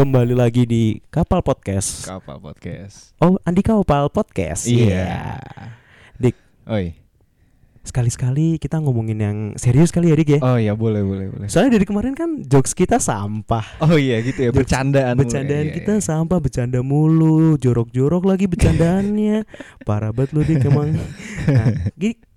kembali lagi di Kapal Podcast. Kapal podcast. Oh, Andi Kapal Podcast. Iya. Dik, Oi. sekali-sekali kita ngomongin yang serius kali ya, Dik ya. Oh iya boleh boleh boleh. Soalnya dari kemarin kan jokes kita sampah. Oh iya gitu ya Jokes- bercandaan. mulu. Bercandaan Iya, kita iya. sampah, bercanda mulu, jorok-jorok lagi bercandaannya. Parah banget lu Dik emang. Nah,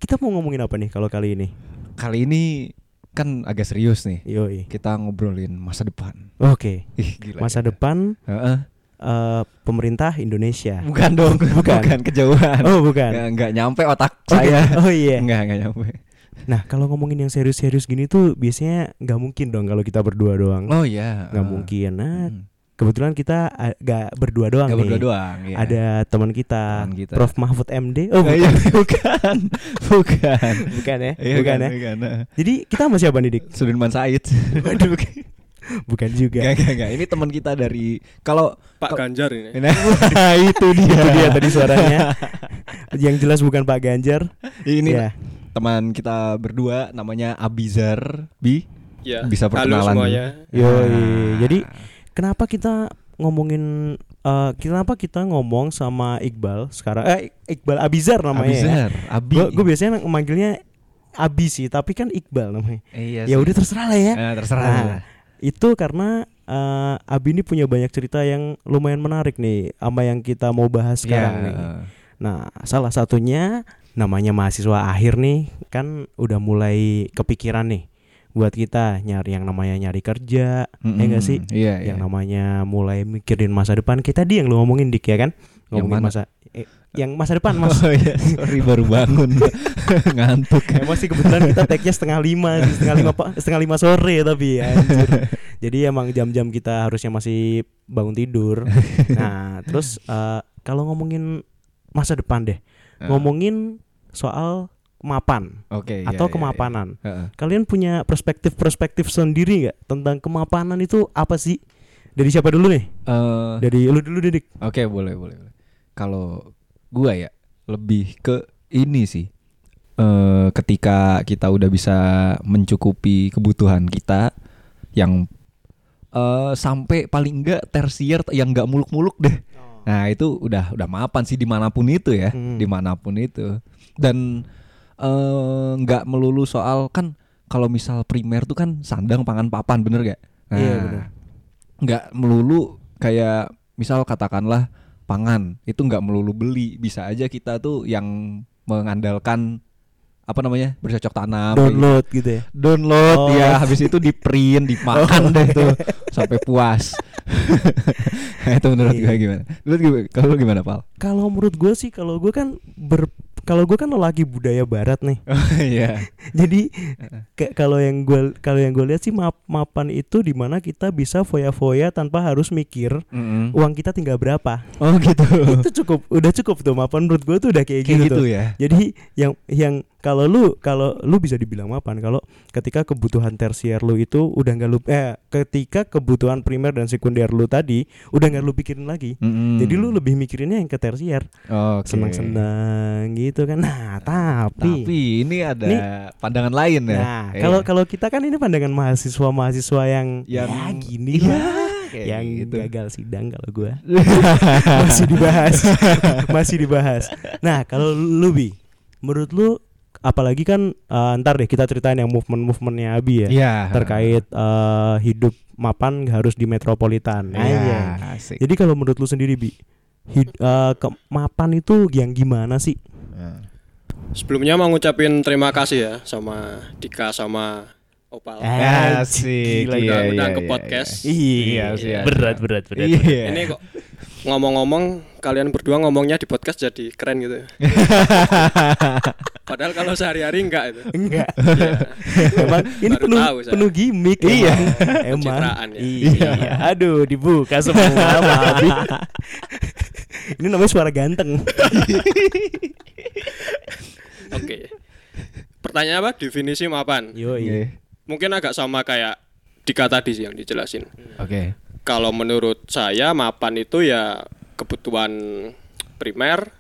kita mau ngomongin apa nih kalau kali ini? Kali ini kan agak serius nih. Yoi. Kita ngobrolin masa depan. Oke. Ih gila. Masa gila. depan Heeh. eh, pemerintah Indonesia. Bukan dong, Bukan. bukan, kejauhan. Oh, bukan. Nggak, nggak nyampe otak Oke. saya. Oh iya. Enggak, enggak nyampe. Nah, kalau ngomongin yang serius-serius gini tuh biasanya nggak mungkin dong kalau kita berdua doang. Oh iya. Nggak eh. mungkin. Nah, Hmm. Kebetulan kita nggak berdua doang Nggak nih. berdua doang. iya. Ada teman kita, Teman kita. Prof Mahfud MD. Oh, Oh, bukan, iya, bukan. bukan. bukan ya. Iya, bukan ya. Bukan. Jadi kita sama siapa nih, Dik? Sudirman Said. Waduh. Bukan juga. Enggak, enggak, enggak. Ini teman kita dari kalau Pak Ganjar ini. Nah, itu dia. Itu dia tadi suaranya. yang jelas bukan Pak Ganjar. Ini ya. teman kita berdua namanya Abizar Bi. Ya. Bisa Halo perkenalan semuanya. Yoi. Ah. Jadi kenapa kita ngomongin eh kenapa kita ngomong sama Iqbal sekarang eh Iqbal Abizar namanya ya. Abizar, Abi. Gue biasanya manggilnya Abi sih, tapi kan Iqbal namanya. iya Ya udah terserah lah ya. Eh, terserah. Nah, itu karena eh, Abi ini punya banyak cerita yang lumayan menarik nih sama yang kita mau bahas sekarang Iya. nih. Nah, salah satunya namanya mahasiswa akhir nih kan udah mulai kepikiran nih buat kita nyari yang namanya nyari kerja, Mm-mm. ya enggak sih? Iya, Yang iya. namanya mulai mikirin masa depan. Kita dia yang lu ngomongin Dik ya kan? Yang Ngomongin mana? masa eh, yang masa depan Mas. Oh iya, sorry baru bangun. Ngantuk. Emang sih kebetulan kita tag-nya setengah lima, setengah lima setengah lima sore tapi anjir. Jadi emang jam-jam kita harusnya masih bangun tidur. Nah, terus eh, kalau ngomongin masa depan deh, ngomongin soal mapan Oke, iya, atau iya, kemapanan. iya. Heeh. Kalian punya perspektif-perspektif sendiri nggak tentang kemapanan itu apa sih? Dari siapa dulu nih? Eh, Dari lu dulu Didik. Oke, boleh, boleh. boleh. Kalau gua ya lebih ke ini sih. Eh ketika kita udah bisa mencukupi kebutuhan kita yang eh sampai paling enggak tersier yang enggak muluk-muluk deh. Nah, itu udah udah mapan sih di mana pun itu ya, Hmm. di mana pun itu. Dan nggak melulu soal kan kalau misal primer tuh kan sandang pangan papan bener gak? Nah, Iya, bener. Nggak melulu kayak misal katakanlah pangan itu nggak melulu beli, bisa aja kita tuh yang mengandalkan apa namanya bercocok tanam. Download gitu ya. download Oh. ya habis itu di print dimakan deh tuh sampai puas nah, itu menurut Iya. gue gimana menurut gue kalau gimana pal Kalau menurut gue sih kalau gue kan ber kalau gue kan lelaki budaya barat nih. iya Jadi kayak kalau yang gue kalau yang gue lihat sih map mapan itu di mana kita bisa foya-foya tanpa harus mikir Mm-mm. uang kita tinggal berapa. oh gitu itu cukup udah cukup tuh mapan menurut gue tuh udah kayak, kayak gitu, gitu tuh. ya Jadi yang yang kalau lu kalau lu bisa dibilang mapan kalau ketika kebutuhan tersier lu itu udah nggak lu eh ketika kebutuhan primer dan sekunder lu tadi udah nggak lu pikirin lagi. Mm-mm. Jadi lu lebih mikirinnya yang ke tersier, Oke. senang-senang gitu kan. Nah, tapi, tapi ini ada Nih. pandangan lain ya Nah, kalau kalau kita kan ini pandangan mahasiswa-mahasiswa yang Yang- ya gini Iya, lah, kayak yang gitu. gagal sidang kalau gua masih dibahas, masih dibahas. Nah, kalau lu bi, menurut lu apalagi kan eh, ntar deh kita ceritain yang movement-movementnya Abi ya Iya. terkait eh, hidup mapan harus di metropolitan. Iya, iya. asik. Jadi kalau menurut lu sendiri bi, hid- eh, ke mapan itu yang gimana sih? Nah. Sebelumnya mau ngucapin terima kasih ya sama Dika sama Opal. Eh, Asik. gila, iya, udah- iya, udah ke iya, podcast. Iya, iya. berat berat berat. Iya. Ini kok ngomong-ngomong kalian berdua ngomongnya di podcast jadi keren gitu. Padahal kalau sehari-hari enggak itu. Enggak. Emang ini Baru penuh tahu saya. penuh gimmick. Iya. Emang. Pencitraan ya. Iya. Aduh, dibuka semua Abi. ini namanya suara ganteng. Oke. Pertanyaan apa? Definisi mapan. Yo, Iya. Mungkin agak sama kayak Dika tadi sih yang dijelasin. Oke. Kalau menurut saya mapan itu ya kebutuhan primer,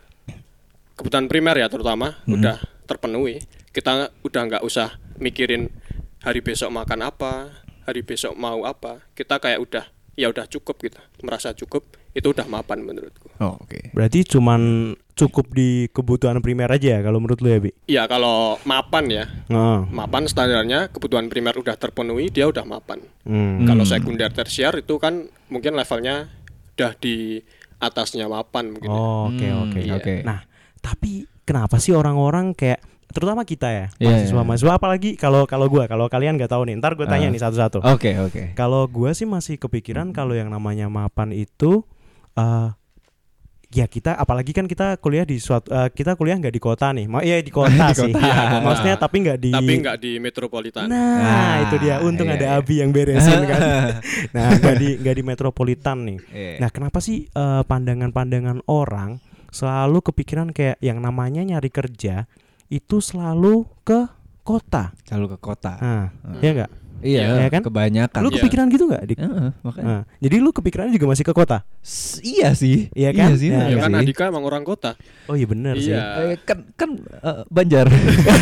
kebutuhan primer ya terutama Mhm. udah terpenuhi. Kita udah nggak usah mikirin hari besok makan apa, hari besok mau apa. Kita kayak udah ya udah cukup gitu merasa cukup itu udah mapan menurutku Oh, oke. Berarti cuman cukup di kebutuhan primer aja ya kalau menurut lu ya, Bi? ya kalau mapan ya Heeh. mapan standarnya kebutuhan primer udah terpenuhi dia udah mapan Hmm. kalau Hmm. sekunder tersier itu kan mungkin levelnya udah di atasnya mapan mungkin ya. Oh, Oke, Hmm, oke. iya. oke. Nah, tapi kenapa sih orang-orang kayak terutama kita ya, Iya, mahasiswa iya. mahasiswa apalagi kalau kalau gua, kalau kalian nggak tahu nih, ntar gue tanya Ah. nih satu-satu. Oke, oke. Kalau gua sih masih kepikiran kalau yang namanya mapan itu eh ya kita apalagi kan kita kuliah di suatu eh, kita kuliah nggak di kota nih. Ma iya di kota Di sih. kota. Iya, Maksudnya tapi nggak di tapi nggak di metropolitan Nah, Ah, itu dia. Untung iya, ada iya. Abi yang beresin kan. Nah, nggak di nggak di metropolitan nih. Iya. Nah, kenapa sih eh, pandangan-pandangan orang selalu kepikiran kayak yang namanya nyari kerja itu selalu ke kota? Selalu ke kota. Nah, Hmm. ya enggak? Iya, Iya kan? kebanyakan. Lu Iya. kepikiran gitu nggak, Dik? Heeh, makanya. Nah, jadi lu kepikirannya juga masih ke kota? S- iya sih. Iya kan? sih. Ya, ya bener kan sih. Andika emang orang kota Oh iya benar sih. iya Eh, kan kan eh, Banjar.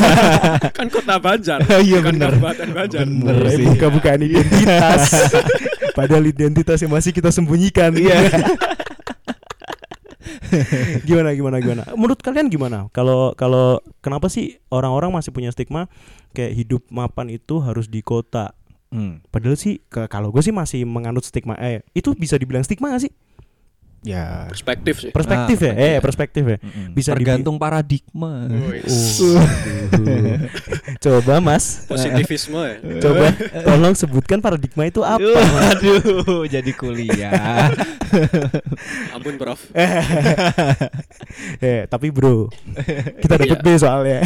kan kota Banjar Iya, bukan bener. Kabupaten Banjar Bener sih. buka-bukaan identitas. Padahal identitas yang masih kita sembunyikan. Iya. gimana gimana gimana? Menurut kalian gimana? Kalau kalau kenapa sih orang-orang masih punya stigma kayak hidup mapan itu harus di kota? Hmm. Padahal sih kalau gue sih masih menganut stigma. Eh, itu bisa dibilang stigma gak sih? Ya. perspektif sih Perspektif ya? Ah, Eh, perspektif ya. Mm-mm. Bisa dibi- tergantung paradigma. Uh. Coba Mas, positivisme ya coba tolong sebutkan paradigma itu apa? Mas? Aduh, jadi kuliah. ampun prof eh, tapi bro, kita dapat Iya. B soalnya.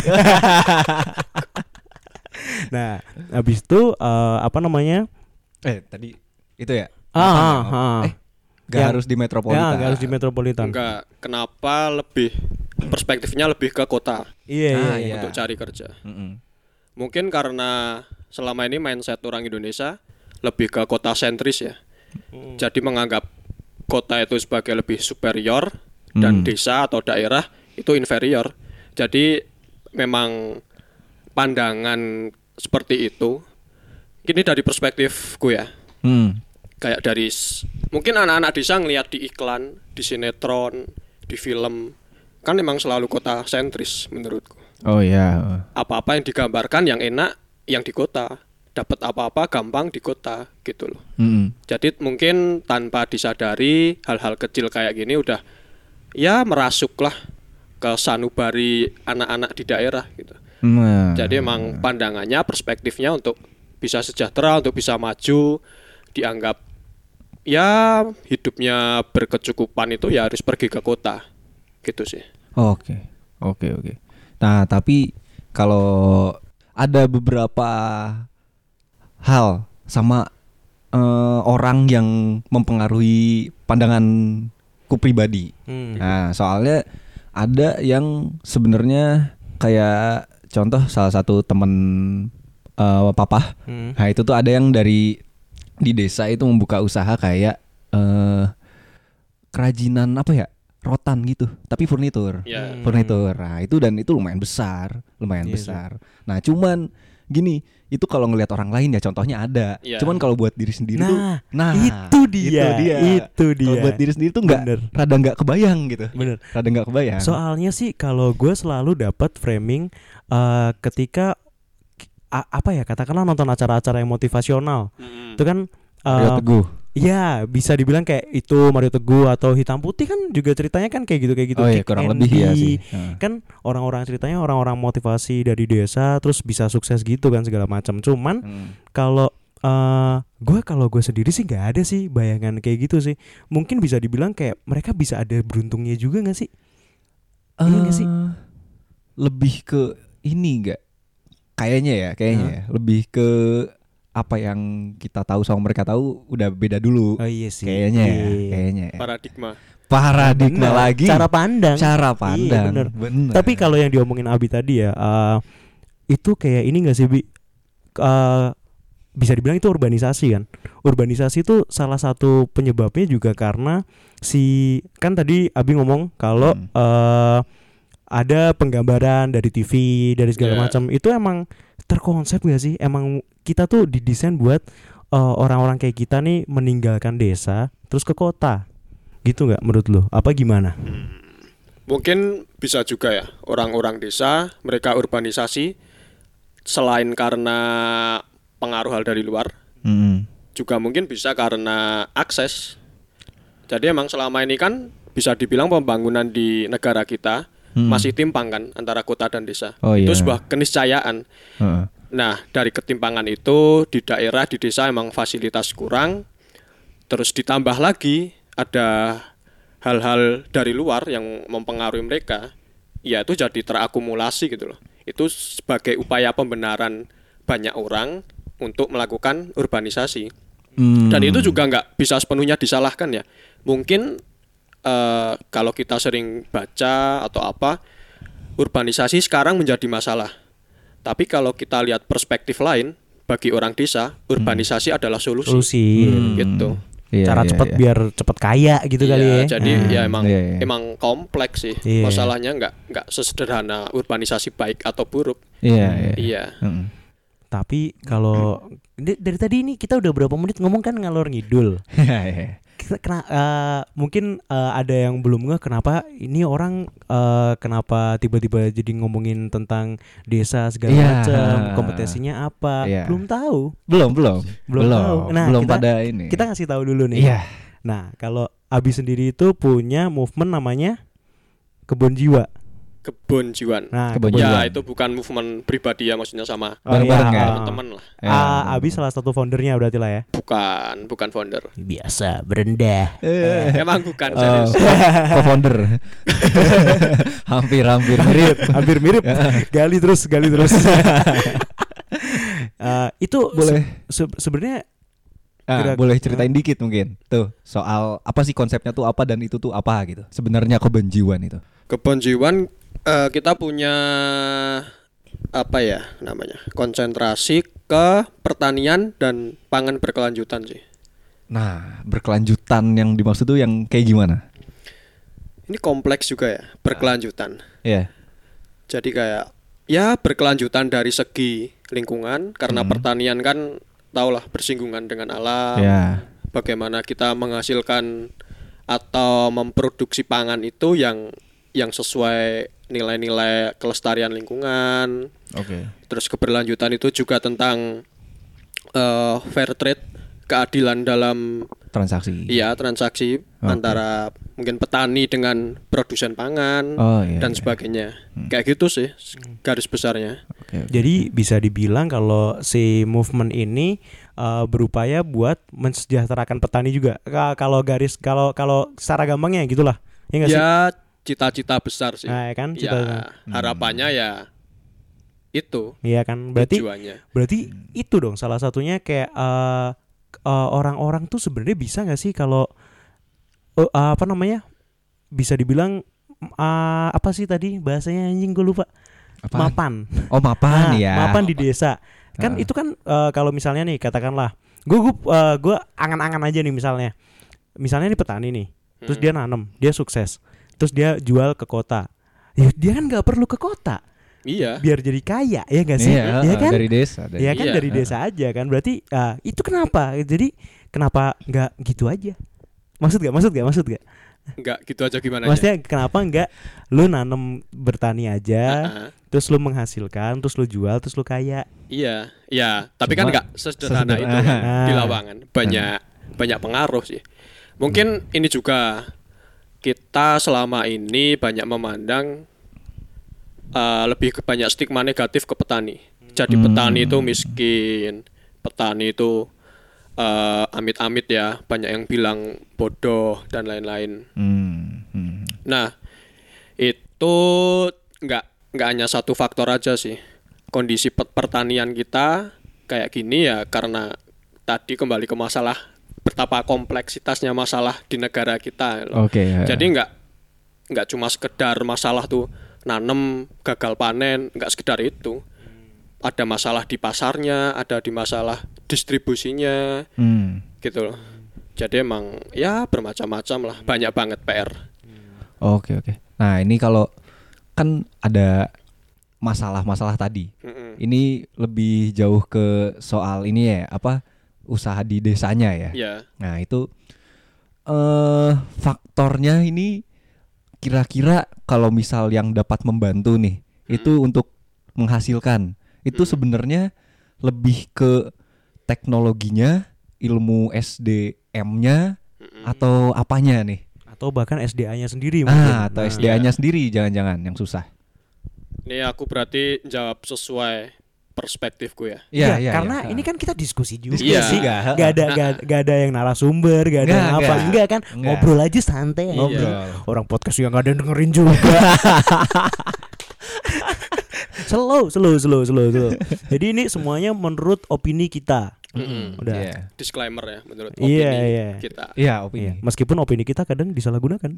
nah, habis itu eh, apa namanya? eh, tadi itu ya? Ah, ya? ah, ah. Eh, Gak Yang- harus di metropolitan. Ya, nggak harus di metropolitan. enggak kenapa lebih perspektifnya lebih ke kota Iya, iya, Ah, iya. untuk cari kerja Mm-mm. mungkin karena selama ini mindset orang Indonesia lebih ke kota sentris ya Hmm. jadi menganggap kota itu sebagai lebih superior dan Hmm. desa atau daerah itu inferior jadi memang pandangan seperti itu ini dari perspektifku ya Hmm. kayak dari mungkin anak-anak desa ngelihat di iklan, di sinetron, di film kan memang selalu kota sentris menurutku. Oh iya. Apa-apa yang digambarkan yang enak yang di kota, dapat apa-apa gampang di kota gitu loh. Mm-mm. Jadi mungkin tanpa disadari hal-hal kecil kayak gini udah ya merasuklah ke sanubari anak-anak di daerah gitu. Nah. Jadi emang pandangannya, perspektifnya untuk bisa sejahtera, untuk bisa maju, dianggap ya hidupnya berkecukupan itu ya harus pergi ke kota, gitu sih. Oke, oke, oke. Nah, tapi kalau ada beberapa hal sama eh, orang yang mempengaruhi pandanganku pribadi. Hmm. Nah, soalnya ada yang sebenarnya kayak contoh salah satu temen eh, papa. Hmm. Nah, itu tuh ada yang dari di desa itu membuka usaha kayak eh kerajinan apa ya? rotan gitu, tapi furnitur. Ya. Hmm. Furnitur. Nah, itu dan itu lumayan besar, lumayan sih. besar. Nah, cuman gini, itu kalau ngelihat orang lain ya contohnya ada. Iya. Cuman kalau buat diri sendiri tuh Nah, nah, itu dia, Itu dia. itu dia. Kalau buat diri sendiri tuh nggak rada nggak kebayang gitu. Bener. Rada nggak kebayang. Soalnya sih kalau gue selalu dapat framing eh, ketika a- apa ya katakanlah nonton acara-acara yang motivasional itu kan eh, Rio Teguh. Iya bisa dibilang kayak itu Mario Teguh atau Hitam Putih kan juga ceritanya kan kayak gitu kayak gitu oh iya, kurang lebih ya sih. Kan orang-orang ceritanya orang-orang motivasi dari desa terus bisa sukses gitu kan segala macam cuman Hmm. kalau eh gue kalau gue sendiri sih nggak ada sih bayangan kayak gitu sih mungkin bisa dibilang kayak mereka bisa ada beruntungnya juga nggak sih Iya nggak sih? Eh, lebih ke ini enggak? Kayaknya ya, kayaknya ya. Lebih ke apa yang kita tahu sama mereka tahu udah beda dulu. oh iya sih kayaknya ya, Iya. kayaknya ya. Paradigma. Paradigma Bener, lagi. cara pandang cara Iya, pandang. bener. bener. Tapi kalau yang diomongin Abi tadi ya, eh, itu kayak ini gak sih bi? Eh, bisa dibilang itu urbanisasi kan? Urbanisasi itu salah satu penyebabnya juga karena si kan tadi Abi ngomong kalau Hmm. eh, ada penggambaran dari TV dari segala Iya. macam itu emang terkonsep gak sih? Emang kita tuh didesain buat eh, orang-orang kayak kita nih meninggalkan desa terus ke kota gitu nggak menurut lo apa gimana Mungkin bisa juga ya orang-orang desa mereka urbanisasi selain karena pengaruh hal dari luar, Mm-mm. juga mungkin bisa karena akses. Jadi emang selama ini kan bisa dibilang pembangunan di negara kita Hmm. masih timpang kan antara kota dan desa. Oh, Itu iya. sebuah keniscayaan. Heeh. Nah, dari ketimpangan itu di daerah di desa emang fasilitas kurang. Terus ditambah lagi ada hal-hal dari luar yang mempengaruhi mereka. Ya itu jadi terakumulasi gitu loh. Itu sebagai upaya pembenaran banyak orang untuk melakukan urbanisasi. Hmm. Dan itu juga nggak bisa sepenuhnya disalahkan ya. Mungkin eh, kalau kita sering baca atau apa, urbanisasi sekarang menjadi masalah. Tapi kalau kita lihat perspektif lain, bagi orang desa, urbanisasi adalah solusi. solusi Gitu. Iya, cara iya, cepat iya. biar cepet kaya gitu Iya, kali ya Jadi Nah, ya emang Iya, iya. emang kompleks sih. Iya. Masalahnya nggak nggak sesederhana urbanisasi baik atau buruk. Iya, iya. Iya. Heeh. tapi kalau dari tadi ini kita udah berapa menit ngomong kan ngalor ngidul Iya, iya. Kita kena eh, mungkin eh, ada yang belum nggak kenapa ini orang eh, kenapa tiba-tiba jadi ngomongin tentang desa segala Iya. macam kompetensinya apa Iya. belum tahu Belum, belum. Belum tahu. Nah, belum kita- pada ini. kita ngasih tahu dulu nih Iya. nah kalau Abi sendiri itu punya movement namanya kebun jiwa Kebun jiwan. nah Kebun. Ya itu bukan movement pribadi ya maksudnya sama Oh, Bareng-bareng iya, ya? teman-teman lah. Ya. Ah, Abi salah satu foundernya berarti lah ya Bukan, bukan founder. biasa berendah Eh. Emang bukan Oh, serius. co-founder. hampir hampir mirip. hampir mirip gali terus gali terus Eh, itu Boleh. se- se- sebenarnya Ah, Gerak- boleh ceritain dikit mungkin. Tuh, soal apa sih konsepnya tuh apa dan itu tuh apa gitu. Sebenarnya kebenjiwan itu. Kebun eh, kita punya apa ya namanya konsentrasi ke pertanian dan pangan berkelanjutan sih. Nah, berkelanjutan yang dimaksud tuh yang kayak gimana? Ini kompleks juga ya berkelanjutan. Iya. Jadi kayak ya berkelanjutan dari segi lingkungan karena Hmm. pertanian kan tahulah bersinggungan dengan alam. Ya. Bagaimana kita menghasilkan atau memproduksi pangan itu yang yang sesuai nilai-nilai kelestarian lingkungan. Oke. Terus keberlanjutan itu juga tentang eh, fair trade, keadilan dalam Transaksi. iya transaksi Oke. antara mungkin petani dengan produsen pangan Oh, iya, dan iya. sebagainya. Kayak gitu sih garis besarnya. Oke. oke. jadi bisa dibilang kalau si movement ini eh, berupaya buat mensejahterakan petani juga Ka- kalau garis kalau kalau secara gampangnya gitulah ya nggak sih Ya cita-cita besar sih. Nah, ya kan, Ya, cita-cita. harapannya ya itu Iya kan berarti tujuannya. berarti itu dong salah satunya kayak eh, eh, orang-orang tuh sebenarnya bisa nggak sih kalau eh, apa namanya bisa dibilang eh, apa sih tadi bahasanya anjing gue lupa Apaan? mapan Oh, mapan Nah, ya. mapan di desa kan Ah. itu kan eh, kalau misalnya nih katakanlah gue gue gue angan-angan aja nih misalnya misalnya nih petani nih terus Hmm. dia nanam dia sukses terus dia jual ke kota ya dia kan nggak perlu ke kota Iya. biar jadi kaya ya gak sih Iya, ya kan dari desa. dari- ya kan Iya. dari desa aja kan berarti ah, itu kenapa jadi kenapa nggak gitu aja maksud gak maksud gak maksud gak Enggak gitu aja gimana maksudnya kenapa nggak lu nanam bertani aja Heeh. terus lu menghasilkan terus lu jual terus lu kaya Iya, iya, tapi kan Cuma nggak sesederhana itu sesederhana. kan di Ah. lapangan. Banyak banyak pengaruh sih. Mungkin ini juga kita selama ini banyak memandang eh, lebih ke banyak stigma negatif ke petani. Jadi Hmm. petani itu miskin, petani itu eh, amit-amit ya, banyak yang bilang bodoh dan lain-lain. Hmm, hmm. Nah, itu nggak nggak hanya satu faktor aja sih. Kondisi pe- pertanian kita kayak gini ya karena tadi kembali ke masalah betapa kompleksitasnya masalah di negara kita. loh. Oke. ya. Jadi nggak nggak cuma sekedar masalah tuh nanem gagal panen, nggak sekedar itu. Ada masalah di pasarnya, ada di masalah distribusinya, Hmm. gitu loh. Jadi emang ya bermacam-macam lah, banyak banget PR. Oke oke. Nah ini kalau kan ada masalah-masalah tadi. Mm-mm. Ini lebih jauh ke soal ini ya apa usaha di desanya ya. Ya. Nah itu eh faktornya ini kira-kira kalau misal yang dapat membantu nih itu untuk menghasilkan itu Hmm. sebenarnya lebih ke teknologinya, ilmu SDM-nya Mm-mm. atau apanya nih? Atau bahkan SDA-nya sendiri mungkin. Ah, atau Nah, SDA-nya sendiri jangan-jangan yang susah. Ini aku berarti jawab sesuai perspektifku ya. Iya, iya, karena iya. ini kan kita diskusi juga Iya. sih. Nggak, Gak ada gak, gak ada yang narasumber, gak ada yang apa. nggak. Enggak kan? Nggak. Ngobrol aja santai. aja. Ngobrol. Orang podcast juga gak ada yang dengerin juga. slow, slow, slow, slow, slow. Jadi ini semuanya menurut opini kita. Mm-mm. Udah. Iya. Disclaimer ya menurut Iya, opini iya. kita. Iya, opini. Iya, meskipun opini kita kadang disalahgunakan.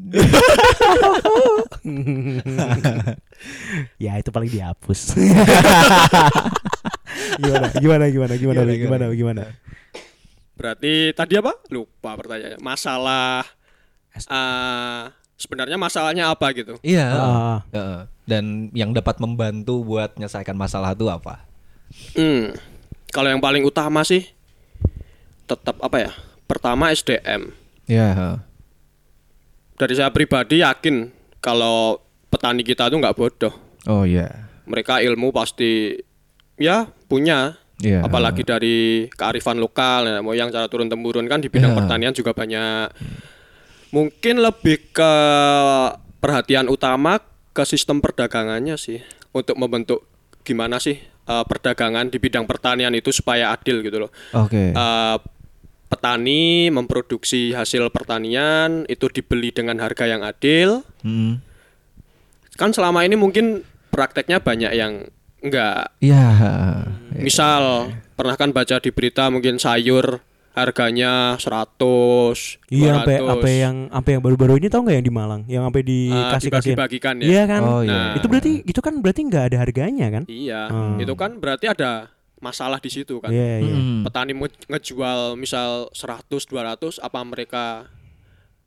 ya itu paling dihapus. gimana, gimana, gimana, gimana, Gimana, gimana, gimana? gimana? Berarti tadi apa? Lupa pertanyaannya. Masalah eh sebenarnya masalahnya apa gitu? Iya. Ah, Heeh. Dan yang dapat membantu buat menyelesaikan masalah itu apa? Hmm. Kalau yang paling utama sih tetap apa ya? Pertama SDM. Iya. Dari saya pribadi yakin kalau petani kita tuh nggak bodoh. Oh iya. Mereka ilmu pasti ya punya. Iya. Apalagi dari kearifan lokal, ya, moyang cara turun temurun kan di bidang Iya. pertanian juga banyak. Mungkin lebih ke perhatian utama ke sistem perdagangannya sih untuk membentuk gimana sih eh, perdagangan di bidang pertanian itu supaya adil gitu loh. Oke. Eh, petani memproduksi hasil pertanian itu dibeli dengan harga yang adil. Hmm. Kan selama ini mungkin prakteknya banyak yang enggak. Iya. Misal pernah kan baca di berita mungkin sayur harganya 100, Iya, sampai 200. apa yang apa yang baru-baru ini tau nggak yang di Malang, yang sampai Eh, dikasih kasih. dibagi-bagikan ya. Iya kan? Oh, iya. Nah. Itu berarti itu kan berarti nggak ada harganya kan? Iya, Hmm. itu kan berarti ada masalah di situ kan. Iya, iya. Hmm. Petani nge- ngejual misal 100, 200 apa mereka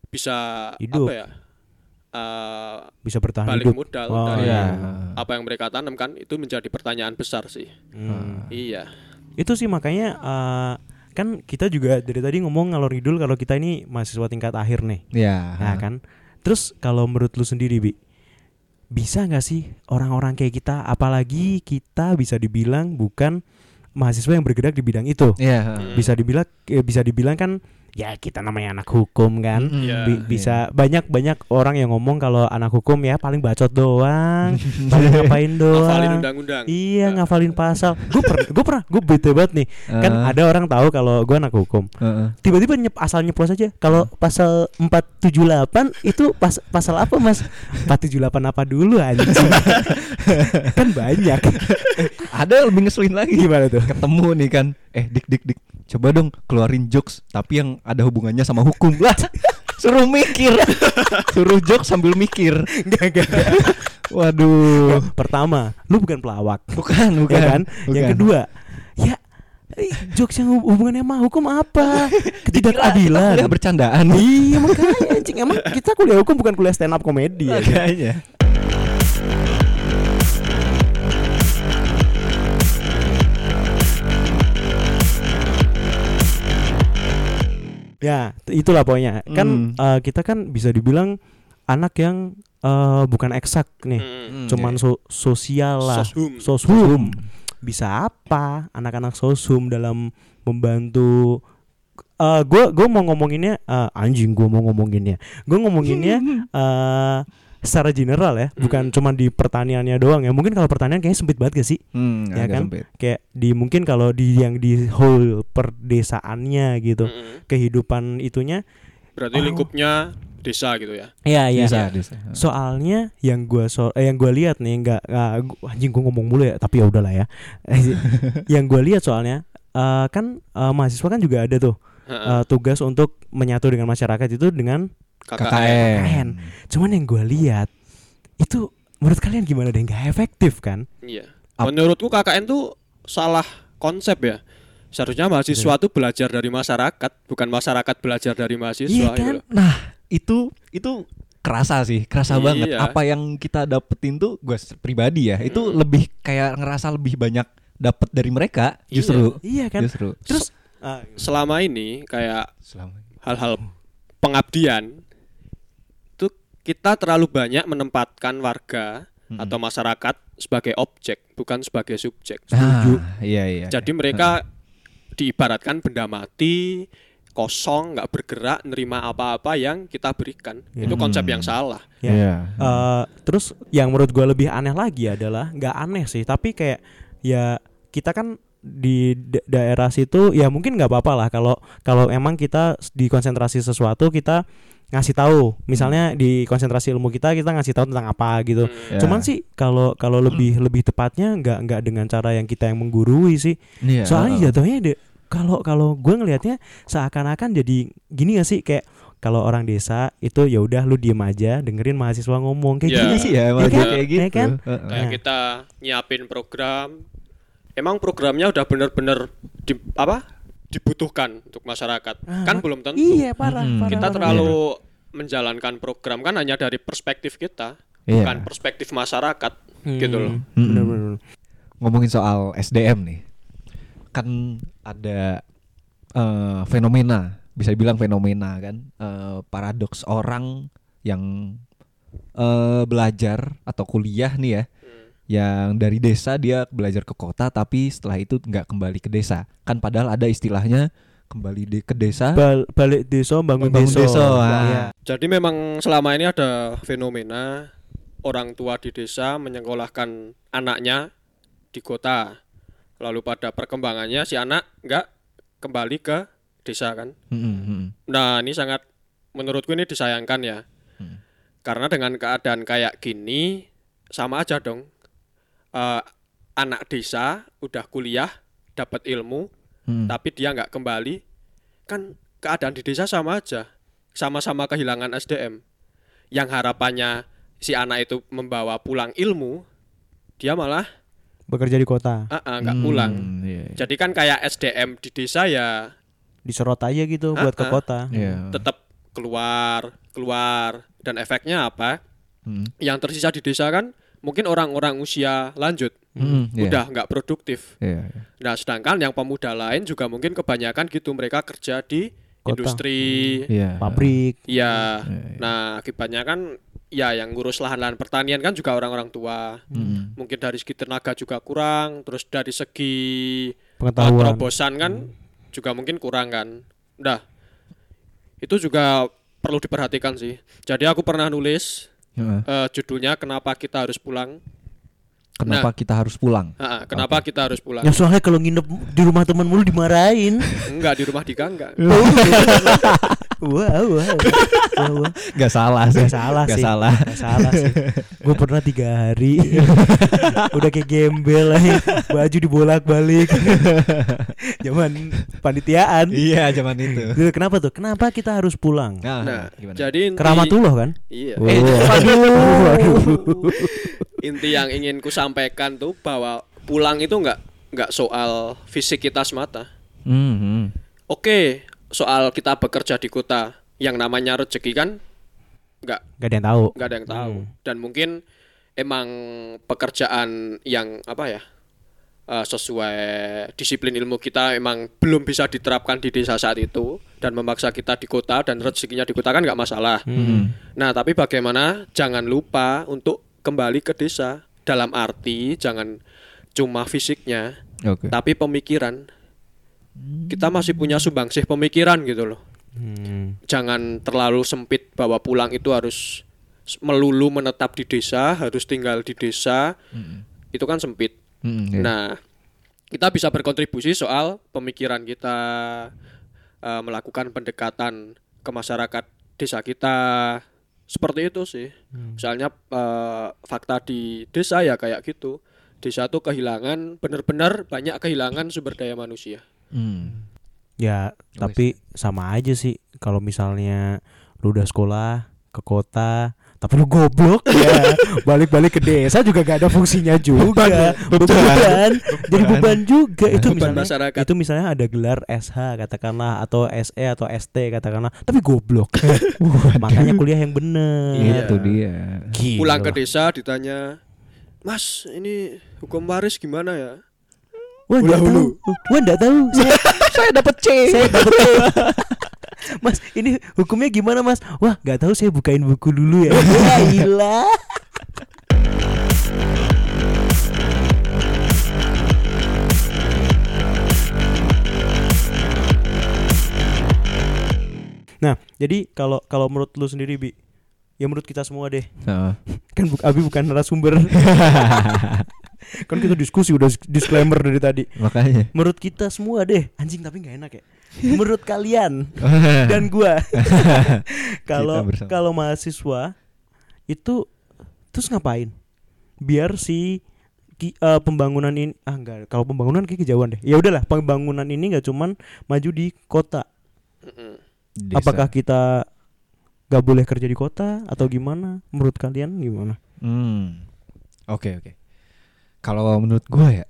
bisa Hidup. apa ya? eh, Bisa bertahan balik hidup. modal Oh, dari iya. apa yang mereka tanam kan itu menjadi pertanyaan besar sih. Hmm. Iya. Itu sih makanya eh, kan kita juga dari tadi ngomong ngalor ngidul kalau kita ini mahasiswa tingkat akhir nih. Iya. Nah kan. Terus kalau menurut lu sendiri Bi, bisa nggak sih orang-orang kayak kita, apalagi kita bisa dibilang bukan mahasiswa yang bergerak di bidang itu, Iya. bisa dibilang eh, bisa dibilang kan ya kita namanya anak hukum kan. Mm-mm. Iya. Bi- bisa banyak banyak orang yang ngomong kalau anak hukum ya paling bacot doang, paling ngapain doang. Ngafalin undang-undang. Iya Nah. ngafalin pasal. Gue pernah, gue pernah, gue bete banget nih. Kan Eh. ada orang tahu kalau gue anak hukum. Heeh. Tiba-tiba nyep asal nyeplos aja. Kalau pasal 478 itu pas pasal apa mas? 478 apa dulu anjing? kan banyak. Ada yang lebih ngeselin lagi Gimana tuh? Ketemu nih kan, eh dik dik dik, coba dong keluarin jokes tapi yang ada hubungannya sama hukum lah. Suruh mikir, suruh jokes sambil mikir. Gak, gak. Waduh, Pertama, lu bukan pelawak. bukan bukan. ya kan? bukan. Yang kedua, ya eh, jokes yang hub- hubungannya sama hukum apa? Ketidakadilan. Bercandaan. Iya makanya anjing emang kita kuliah hukum bukan kuliah stand up komedi ya. Makanya. Ya, itulah pokoknya. Kan Hmm. eh, kita kan bisa dibilang anak yang eh, bukan eksak nih. Hmm, Cuman iya. so- sosial lah. Soshum. Soshum. Bisa apa anak-anak soshum dalam membantu eh gue gue mau ngomonginnya eh, anjing gue mau ngomonginnya gue ngomonginnya eh secara general ya bukan Hmm. cuman di pertaniannya doang ya mungkin kalau pertanian kayaknya sempit banget gak sih Hmm, Ya kan? sempit. kayak di mungkin kalau di yang di whole perdesaannya gitu Mm-mm. kehidupan itunya Berarti Oh. lingkupnya desa gitu ya. Iya iya. Bisa, bisa. Soalnya yang gua so eh, yang gua lihat nih nggak nggak- gua- anjing gua ngomong mulu ya tapi ya udahlah ya. yang gua lihat soalnya eh, kan eh, mahasiswa kan juga ada tuh eh, tugas untuk menyatu dengan masyarakat itu dengan KKN. KKN. Cuman yang gua lihat itu menurut kalian gimana deh nggak efektif kan? Iya. Ap- Menurutku KKN tuh salah konsep ya. Seharusnya mahasiswa tuh belajar dari masyarakat, bukan masyarakat belajar dari mahasiswa Iya gitu kan? loh. Nah, itu itu kerasa sih, kerasa Iya. banget. Apa yang kita dapetin tuh gue pribadi ya, itu Hmm. lebih kayak ngerasa lebih banyak dapet dari mereka Iya. justru. Iya kan? Justru. Terus selama ini kayak hal-hal pengabdian itu kita terlalu banyak menempatkan warga atau masyarakat sebagai objek bukan sebagai subjek. Ah, iya iya. Jadi mereka diibaratkan benda mati, kosong, nggak bergerak, nerima apa-apa yang kita berikan. Itu konsep yang salah. Ya. Iya. Eh, terus yang menurut gue lebih aneh lagi adalah nggak aneh sih, tapi kayak ya kita kan di da- daerah situ ya mungkin nggak apa-apa lah kalau kalau emang kita di konsentrasi sesuatu kita ngasih tahu misalnya di konsentrasi ilmu kita kita ngasih tahu tentang apa gitu Hmm. Ya. cuman sih kalau kalau lebih lebih tepatnya nggak nggak dengan cara yang kita yang menggurui sih Iya. soalnya jatuhnya de kalau kalau gue ngelihatnya seakan-akan jadi gini gak sih kayak kalau orang desa itu ya udah lu diem aja dengerin mahasiswa ngomong kayak Ya. gini Iya sih ya, malah kan? kayak Ya gitu. kan? Kayak kita nyiapin program, emang programnya udah bener-bener di, apa dibutuhkan untuk masyarakat. Ah, kan belum tentu. Iya parah, Mm-mm. parah, kita parah. terlalu menjalankan program kan hanya dari perspektif kita, Iya. bukan perspektif masyarakat, gitu loh. Hmm, bener-bener. Ngomongin soal SDM nih. Kan ada eh, fenomena, bisa bilang fenomena kan, eh, paradoks orang yang eh, belajar atau kuliah nih ya. Yang dari desa dia belajar ke kota tapi setelah itu nggak kembali ke desa. Kan padahal ada istilahnya kembali de- ke desa. Bal- balik desa bangun, Bangun desa, desa, ah. Iya. Jadi memang selama ini ada fenomena orang tua di desa menyekolahkan anaknya di kota. Lalu pada perkembangannya si anak nggak kembali ke desa kan. Mm-mm, mm-mm. Nah, ini sangat menurutku ini disayangkan ya. Hmm. Karena dengan keadaan kayak gini sama aja dong. Eh, anak desa udah kuliah, dapat ilmu, Mm-mm. tapi dia nggak kembali, kan keadaan di desa sama aja. Sama-sama kehilangan SDM. Yang harapannya si anak itu membawa pulang ilmu, dia malah bekerja di kota ah, ah, nggak Hmm, pulang. iya, iya. Jadi kan kayak SDM di desa ya diserot aja gitu buat ke Ah, ah. kota Iya. tetap keluar, keluar dan efeknya apa? Mm. Yang tersisa di desa kan mungkin orang-orang usia lanjut Mm, iya. udah nggak produktif. Iya, iya. Nah, sedangkan yang pemuda lain juga mungkin kebanyakan gitu mereka kerja di Kota. industri. Iya. pabrik Iya. Iya, iya. Nah, akibatnya kan ya yang ngurus lahan-lahan pertanian kan juga orang-orang tua. Mm. Mungkin dari segi tenaga juga kurang, terus dari segi pengetahuan terobosan kan juga mungkin kurang kan. Nah, itu juga perlu diperhatikan sih. Jadi aku pernah nulis Heeh. eh, judulnya kenapa kita harus pulang. Kenapa kita harus pulang? Ah, kenapa kita harus pulang? ya soalnya kalau nginep di rumah temen mulu dimarahin Enggak di rumah di gang enggak. wow wow wow, wow. Gak salah sih. Gak salah Gak sih salah. Gak salah sih Gue pernah tiga hari Udah kayak gembel aja. Baju dibolak balik Zaman panitiaan Iya, zaman itu. Gitu, Kenapa tuh? Kenapa kita harus pulang? Nah, Nah, gimana? jadi inti, Keramatullah kan? Iya. Oh. Eh, Waduh. inti yang ingin ku sampaikan tuh bahwa pulang itu enggak enggak soal fisik kita semata. Mhm. Oke, soal kita bekerja di kota yang namanya rezeki kan enggak Gak ada yang tahu nggak ada yang tahu Hmm. dan mungkin emang pekerjaan yang apa ya eh, sesuai disiplin ilmu kita emang belum bisa diterapkan di desa saat itu dan memaksa kita di kota dan rezekinya di kota kan nggak masalah. Hmm. Nah tapi bagaimana jangan lupa untuk kembali ke desa dalam arti jangan cuma fisiknya Oke. tapi pemikiran kita masih punya sumbangsih pemikiran gitu loh Hmm. jangan terlalu sempit bahwa pulang itu harus melulu menetap di desa, harus tinggal di desa. Itu kan sempit. Mhm, iya. Nah, kita bisa berkontribusi soal pemikiran kita eh, melakukan pendekatan ke masyarakat desa kita. Seperti itu sih. Misalnya eh, fakta di desa ya kayak gitu. Desa tuh kehilangan benar-benar banyak kehilangan sumber daya manusia. Hmm. Ya tapi sama aja sih. Kalau misalnya Lu udah sekolah Ke kota Tapi lu goblok ya. Balik-balik ke desa juga gak ada fungsinya juga. Beban Jadi beban. juga Itu Beban misalnya. masyarakat. Itu misalnya ada gelar SH katakanlah Atau SE atau ST katakanlah. Tapi goblok. Makanya kuliah yang bener. Itu dia. Gila. Pulang ke desa ditanya, "Mas, ini hukum waris gimana ya?" Wah enggak tahu. Wah enggak tahu Saya, saya dapat C. saya dapat C. Mas, ini hukumnya gimana, Mas? Wah, nggak tahu saya bukain buku dulu ya. Ya ilah. Nah, jadi kalau kalau menurut lu sendiri, Bi, ya menurut kita semua deh. Heeh. Kan bu, Abi bukan narasumber. Kan kita diskusi udah disclaimer dari tadi. Makanya. Menurut kita semua deh, anjing tapi nggak enak ya. Menurut kalian dan gua kalau kalau mahasiswa itu terus ngapain? Biar si ki- eh, pembangunan ini ah enggak kalau pembangunan kayak kejauhan deh. Ya udahlah, pembangunan ini nggak cuman maju di kota. Desa. Apakah kita nggak boleh kerja di kota atau gimana? Menurut kalian gimana? Hmm. Oke oke. Kalau menurut gue ya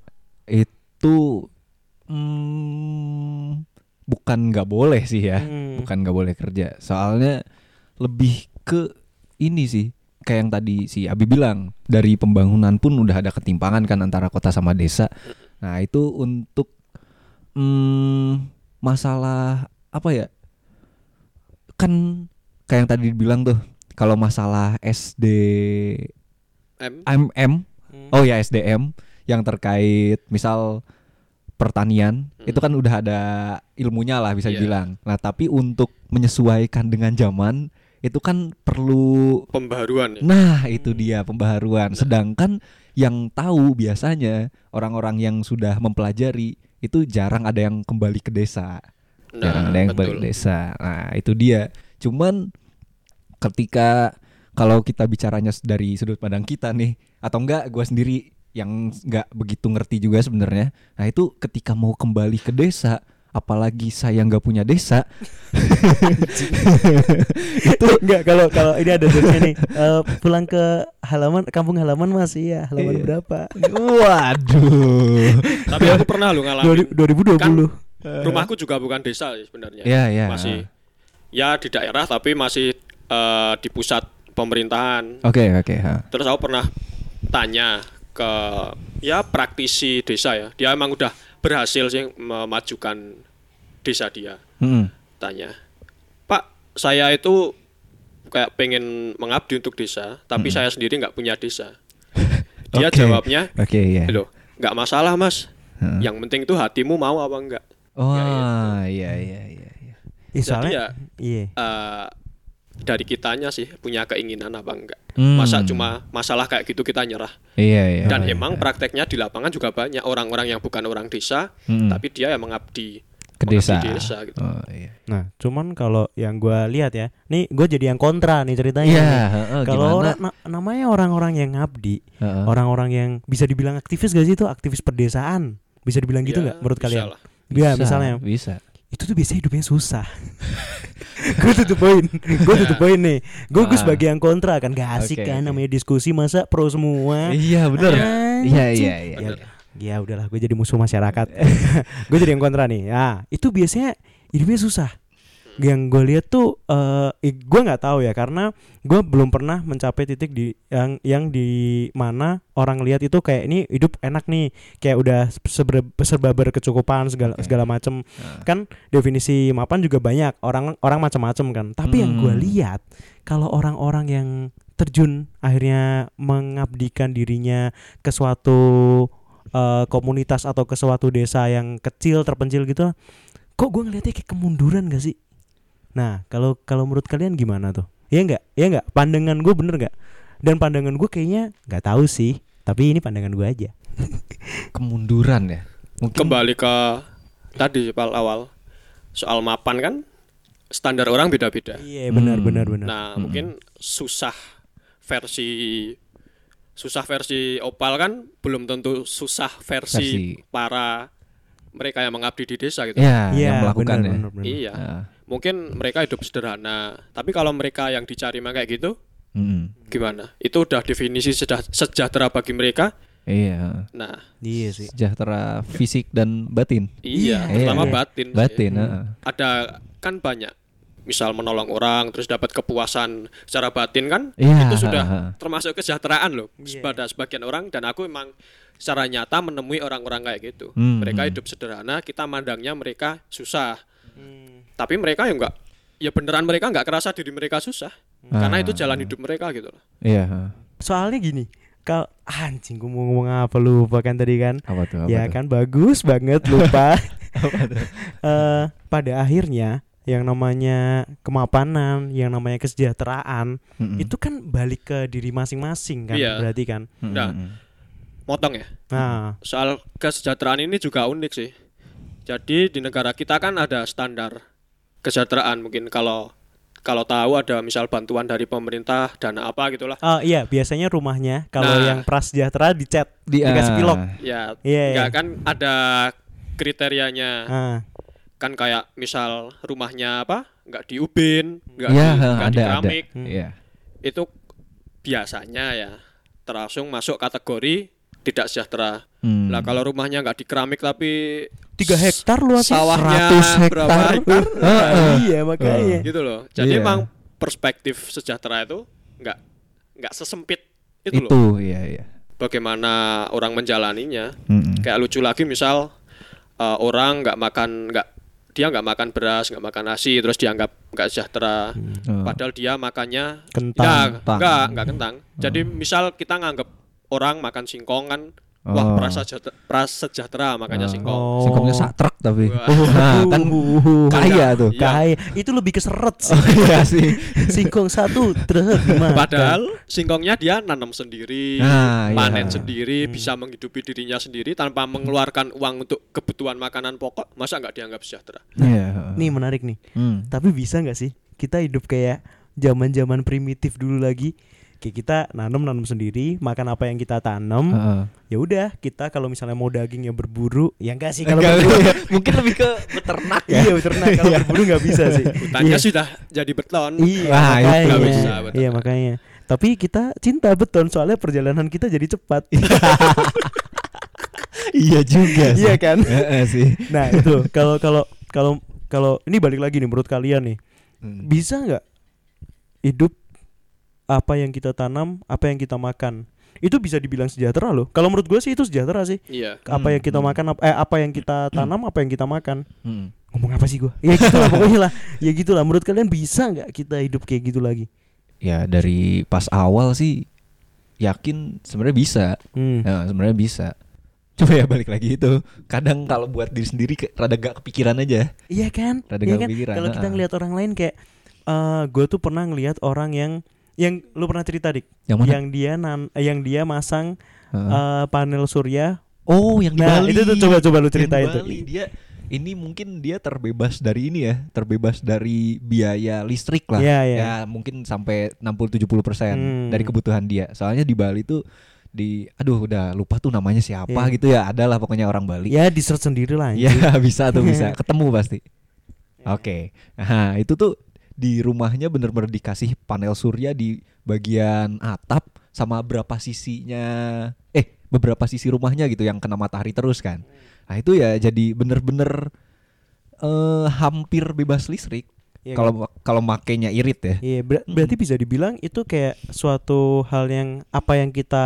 itu hmm, bukan nggak boleh sih ya, Hmm. bukan nggak boleh kerja. Soalnya lebih ke ini sih, kayak yang tadi si Abi bilang dari pembangunan pun udah ada ketimpangan kan antara kota sama desa. Nah itu untuk hmm, masalah apa ya? Kan kayak yang tadi dibilang tuh, kalau masalah SD M MM Hmm. oh ya SDM yang terkait misal pertanian Hmm. itu kan udah ada ilmunya lah bisa Iya. dibilang. Nah, tapi untuk menyesuaikan dengan zaman itu kan perlu pembaharuan ya. nah itu dia pembaharuan. Sedangkan yang tahu biasanya orang-orang yang sudah mempelajari itu jarang ada yang kembali ke desa. jarang ada yang balik betul. desa. Nah, itu dia. Cuman ketika kalau kita bicaranya dari sudut pandang kita nih atau enggak gua sendiri yang enggak begitu ngerti juga sebenarnya. Nah, itu ketika mau kembali ke desa apalagi saya nggak punya desa itu enggak kalau kalau ini ada jokesnya nih eh, pulang ke halaman kampung halaman mas iya halaman Iya. berapa waduh Tapi aku pernah lo ngalamin. 2020 Kan rumahku juga bukan desa sebenarnya. ya ya Masih ya di daerah tapi masih eh, di pusat pemerintahan. oke oke ha. Terus aku pernah tanya ke ya praktisi desa ya. Dia emang udah berhasil sih memajukan desa dia. Mm-mm. Tanya, Pak, saya itu kayak pengen mengabdi untuk desa, tapi saya sendiri nggak punya desa. Dia Oke. jawabnya, oke ya loh, nggak masalah mas. Heeh. Yang penting tuh hatimu mau apa enggak. oh Ya, iya iya iya iya Jadi soalnya ya iya eh, dari kitanya sih punya keinginan apa enggak. Hmm. Masa cuma masalah kayak gitu kita nyerah. iya iya Dan iya, emang iya. prakteknya di lapangan juga banyak orang-orang yang bukan orang desa, Mm-mm. tapi dia yang mengabdi ke mengabdi desa. desa gitu. Oh iya. nah cuman kalau yang gua lihat ya nih gue jadi yang kontra nih ceritanya Iya, nih. heeh, kalau gimana? orang na- namanya orang-orang yang ngabdi Heeh. orang-orang yang bisa dibilang aktivis gak sih itu aktivis pedesaan bisa dibilang gitu Ya, nggak menurut bisa kalian lah. Iya Bisa, misalnya bisa. Itu tuh biasanya hidupnya susah. gue tutup poin, gue tutup poin nih. Gue gue Ah. sebagai yang kontra kan gak asik Oke, kan oke. namanya diskusi masa pro semua. Iya bener. Anjing. Iya iya iya. Bener. Ya udahlah gue jadi musuh masyarakat. gue jadi yang kontra nih. Ya itu biasanya hidupnya susah. Yang gue lihat tuh, eh gue nggak tahu ya karena gue belum pernah mencapai titik di yang yang di mana orang lihat itu kayak ini hidup enak nih, kayak udah serba, serba berkecukupan segala Oke. segala macem Nah. kan definisi mapan juga banyak orang orang macam-macam kan tapi yang gue Hmm. lihat kalau orang-orang yang terjun akhirnya mengabdikan dirinya ke suatu eh, komunitas atau ke suatu desa yang kecil terpencil gitu kok gue ngeliatnya kayak kemunduran gak sih nah kalau kalau menurut kalian gimana tuh ya nggak ya nggak pandangan gue bener nggak dan pandangan gue kayaknya nggak tahu sih tapi ini pandangan gue aja Kemunduran ya. Mungkin Kembali ke tadi Pak awal soal mapan kan standar orang beda-beda. iya benar Hmm. benar benar Nah, Mm-mm. mungkin susah versi susah versi opal kan belum tentu susah versi, Versi. para mereka yang mengabdi di desa gitu. ya Iya, yang melakukan benar, ya. benar, benar. Iya. Ah, Mungkin mereka hidup sederhana, tapi kalau mereka yang dicari mah kayak gitu mm-mm. gimana? Itu udah definisi sejahtera bagi mereka. Iya. Nah, iya sih Sejahtera fisik dan batin. iya, Iya, terutama iya. batin. Batin. Hmm. heeh. Ada kan banyak misal menolong orang terus dapat kepuasan secara batin kan Iya, itu sudah termasuk kesejahteraan loh Iya. pada sebagian orang dan aku emang secara nyata menemui orang-orang kayak gitu. Hmm, mereka hmm. hidup sederhana, kita mandangnya mereka susah. Tapi mereka ya enggak ya beneran mereka nggak kerasa diri mereka susah. Karena itu jalan hidup mereka gitu loh. Iya. Soalnya gini, kalau anjing gue mau ngomong apa lupa kan tadi kan? Apa tuh? Apa ya tuh? kan bagus banget lupa. Eh, pada akhirnya yang namanya kemapanan, yang namanya kesejahteraan Mm-mm. itu kan balik ke diri masing-masing kan Iya. berarti kan. Mm-mm. Nah. Motong ya. Nah, Soal kesejahteraan ini juga unik sih. Jadi di negara kita kan ada standar kesejahteraan mungkin kalau kalau tahu ada misal bantuan dari pemerintah dana apa gitulah. oh iya biasanya rumahnya kalau Nah. yang prasejahtera dicat Di- dikasih ah. pilok. Ya, Iya, enggak iya. kan ada kriterianya. Ah, Kan kayak misal rumahnya apa? enggak diubin, enggak Iya, di, nggak ada di ada. keramik. Hmm. Iya. Itu biasanya ya terlangsung masuk kategori tidak sejahtera. Hmm. Lah kalau rumahnya enggak di keramik tapi tiga hektar luasnya. sawahnya 100 berapa hektar. hektar? Heeh. iya makanya. gitu loh. Jadi Iya. emang perspektif sejahtera itu nggak nggak sesempit itu, Itu, loh. iya iya. Bagaimana orang menjalaninya. Mm-mm. Kayak lucu lagi misal uh, orang nggak makan nggak dia nggak makan beras nggak makan nasi terus dianggap nggak sejahtera. Oh. Padahal dia makannya Kentang. ya, nggak nggak kentang. Jadi misal kita nganggap orang makan singkong kan wah Oh. prasejahtera, prasejahtera makanya Oh. singkong. Oh. Singkongnya sak truk tapi. Wah. Nah, kan kaya tuh. Iya. Kaya. Itu lebih keseret sih. Oh, iya sih. Singkong satu gimana? Padahal singkongnya dia nanam sendiri, Nah, iya. panen sendiri, bisa menghidupi dirinya sendiri tanpa mengeluarkan uang untuk kebutuhan makanan pokok. Masa nggak dianggap sejahtera? Iya. Nih menarik nih. Hmm. Tapi bisa nggak sih kita hidup kayak zaman-zaman primitif dulu lagi? Kayak kita nanam nanam sendiri, makan apa yang kita tanam. Heeh. Ya udah, kita kalau misalnya mau daging ya berburu, ya enggak sih kalau berburu. iya. mungkin lebih ke beternak ya. iya, beternak. Kalau berburu nggak bisa sih. Hutannya Iya. sudah jadi beton. Iya, Wah, itu makanya. bisa. Iya, makanya. Tapi kita cinta beton soalnya perjalanan kita jadi cepat. iya juga sih. Iya kan? Heeh sih. nah, itu kalau kalau kalau kalau ini balik lagi nih menurut kalian nih, Hmm. bisa nggak hidup apa yang kita tanam, apa yang kita makan? Itu bisa dibilang sejahtera loh. Kalau menurut gue sih itu sejahtera sih. Iya. Apa yang kita Hmm. makan, apa, eh, apa yang kita tanam, apa yang kita makan. Hmm. Ngomong apa sih gue? Ya gitu lah pokoknya lah. Ya gitu lah. Menurut kalian bisa nggak kita hidup kayak gitu lagi? Ya dari pas awal sih yakin sebenarnya bisa. Hmm. Ya, sebenarnya bisa. Coba ya balik lagi itu. Kadang kalau buat diri sendiri kayak rada gak kepikiran aja. Iya kan? Rada Iya nggak kan? kepikiran, Kalau kita ngelihat orang lain kayak eh gue tuh pernah ngelihat orang yang yang lu pernah cerita dik Yang mana? yang dia nan eh, yang dia masang Heeh. eh, panel surya oh, yang di nah, Bali. itu tuh coba- coba lu Yang di tuh. Bali, Dia ini mungkin dia terbebas dari ini ya, terbebas dari biaya listrik lah. Iya, iya. Ya, mungkin sampai 60-70% Hmm. dari kebutuhan dia. Soalnya di Bali tuh di aduh udah lupa tuh namanya siapa Iya. gitu ya. Adalah pokoknya orang Bali. ya di search sendiri lah anjing. bisa tuh bisa ketemu pasti. Iya. Oke, nah itu tuh di rumahnya bener-bener dikasih panel surya di bagian atap sama berapa sisinya, eh beberapa sisi rumahnya gitu yang kena matahari terus kan. Nah itu ya jadi bener-bener eh hampir bebas listrik. Iya Kalau kan? kalau makainya irit ya. Iya, ber- berarti bisa dibilang itu kayak suatu hal yang apa yang kita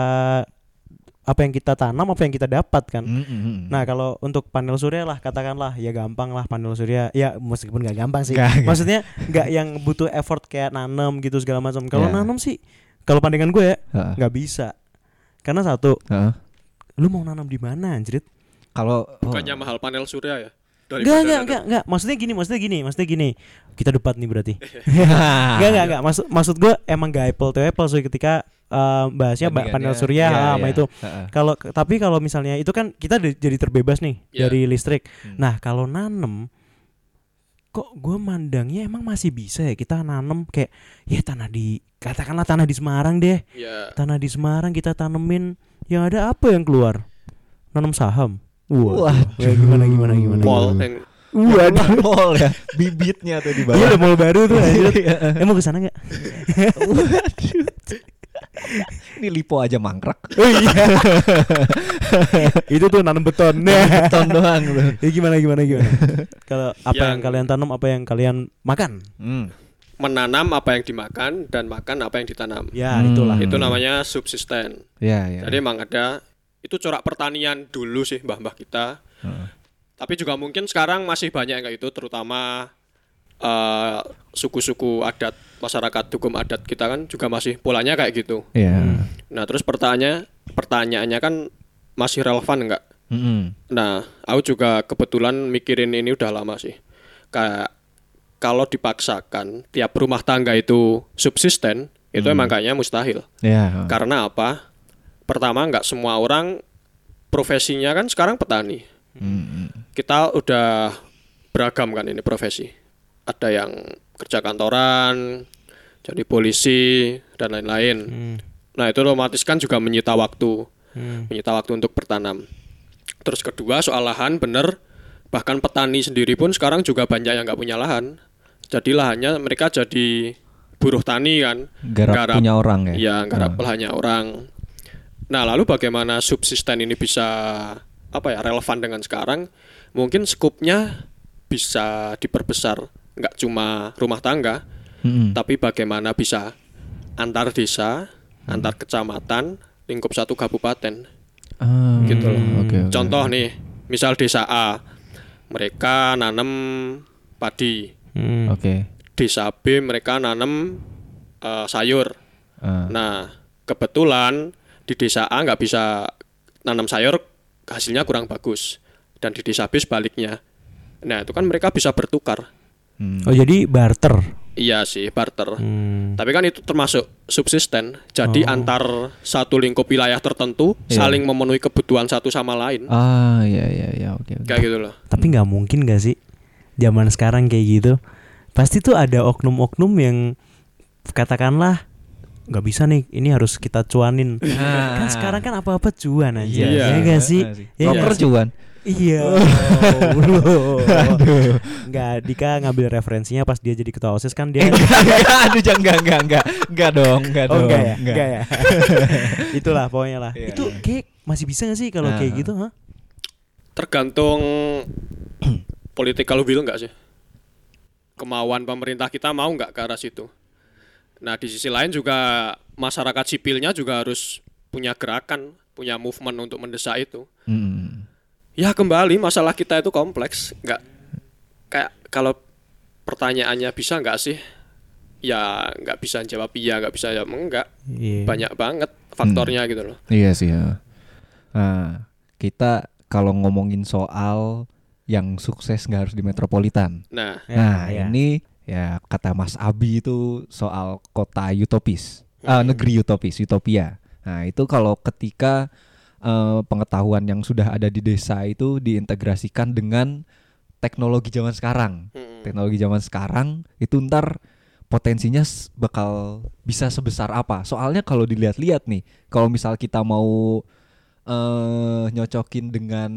apa yang kita tanam, apa yang kita dapat kan. Mm-mm. Nah kalau untuk panel surya lah katakanlah ya gampang lah panel surya ya meskipun nggak gampang sih nggak. maksudnya nggak yang butuh effort kayak nanam gitu segala macam kalau Ya. nanam sih kalau pandangan gue ya nggak bisa karena satu Heeh. lu mau nanam di mana anjrit Kalau oh. Bukannya mahal panel surya ya? Enggak, enggak, enggak, enggak. Maksudnya gini, maksudnya gini, maksudnya gini. Kita debat nih berarti. Enggak, enggak, enggak. Maksud maksud gue emang gak apple to apple sih ketika eh, bahasnya ba- panel surya iya, sama iya. itu. Kalau tapi kalau misalnya itu kan kita jadi terbebas nih Iya. dari listrik. Hmm. Nah, kalau nanem kok gue mandangnya emang masih bisa ya kita nanem kayak ya tanah di katakanlah tanah di Semarang deh. Ya. Tanah di Semarang kita tanemin yang ada apa yang keluar? Nanam saham. Wah, ya, gimana gimana gimana? Pol yang Waduh. Mall ya, bibitnya tuh di bawah. Iya mall baru tuh anjir. Iya. Eh mau ke sana nggak? Waduh. Ini lipo aja mangkrak. Oh iya. Itu tuh nanam beton. Nah. Beton doang tuh. Ya gimana gimana gimana. Kalau apa yang, Yang- kalian tanam, apa yang kalian makan? Hmm. menanam apa yang dimakan dan makan apa yang ditanam. Ya Hmm. itulah. Itu namanya subsisten. Ya, ya. Jadi emang ada itu corak pertanian dulu sih mbah-mbah kita. Heeh. Tapi juga mungkin sekarang masih banyak yang kayak itu terutama eh, suku-suku adat masyarakat hukum adat kita kan juga masih polanya kayak gitu. Iya. Nah, terus pertanyaannya pertanyaannya kan masih relevan nggak? Mm-mm. Nah, aku juga kebetulan mikirin ini udah lama sih. Kayak kalau dipaksakan tiap rumah tangga itu subsisten, itu emang kayaknya mustahil. Iya. Karena apa? Pertama, nggak semua orang profesinya kan sekarang petani. Mm-mm. Kita udah beragam kan ini profesi. Ada yang kerja kantoran, jadi polisi dan lain-lain. Hmm. Nah, itu otomatis kan juga menyita waktu, Hmm. menyita waktu untuk bertanam. Terus kedua soal lahan bener, bahkan petani sendiri pun sekarang juga banyak yang nggak punya lahan. Jadi lahannya mereka jadi buruh tani kan, Garap punya orang ya. Iya, garap Ah. lahannya orang. Nah, lalu bagaimana subsisten ini bisa apa ya relevan dengan sekarang? Mungkin skupnya bisa diperbesar, nggak cuma rumah tangga, Mm-mm. tapi bagaimana bisa antar desa, Hmm. antar kecamatan, lingkup satu kabupaten. Ah, Gitu loh. Oke. oke. Contoh nih, misal desa A, mereka nanam padi. Hmm. Oke. Desa B mereka nanam eh, sayur. Ah. Nah, kebetulan di desa A nggak bisa nanam sayur, hasilnya kurang bagus. Dan di desa B sebaliknya. Nah, itu kan mereka bisa bertukar. Hmm. Oh jadi barter. Iya sih, barter. Hmm. Tapi kan itu termasuk subsisten. Jadi Oh. antar satu lingkup wilayah tertentu Iya. saling memenuhi kebutuhan satu sama lain. Ah, iya iya iya oke oke. Kayak gitu loh. Tapi nggak mungkin gak sih zaman sekarang kayak gitu? Pasti tuh ada oknum-oknum yang katakanlah nggak bisa nih, ini harus kita cuanin. kan sekarang kan apa-apa cuan aja, Iya. ya gak sih? Ya Broker nggak sih? cuan. Iya. Enggak, Dika ngambil referensinya pas dia jadi ketua OSIS kan dia Aduh jangan enggak enggak enggak enggak dong enggak Oh dong enggak ya? Enggak ya. Itulah pokoknya lah. Iya, Itu iya. kayak masih bisa gak sih kalau Nah. kayak gitu, ha? Tergantung political will nggak sih? Kemauan pemerintah kita mau nggak ke arah situ? Nah di sisi lain juga masyarakat sipilnya juga harus punya gerakan, punya movement untuk mendesak itu. Hmm. Ya kembali masalah kita itu kompleks, nggak kayak kalau pertanyaannya bisa nggak sih? Ya nggak bisa jawab iya, nggak bisa jawab enggak. Iya. Banyak banget faktornya gitu loh. Iya sih ya. Nah, kita kalau ngomongin soal yang sukses nggak harus di metropolitan. Nah, Ya, nah, ya. ini ya kata Mas Abi itu soal kota utopis, Ah, negeri utopis, utopia. Nah, itu kalau ketika eh, pengetahuan yang sudah ada di desa itu diintegrasikan dengan teknologi zaman sekarang. mm, Teknologi zaman sekarang itu ntar potensinya bakal bisa sebesar apa? Soalnya kalau dilihat-lihat nih, kalau misal kita mau eh nyocokin dengan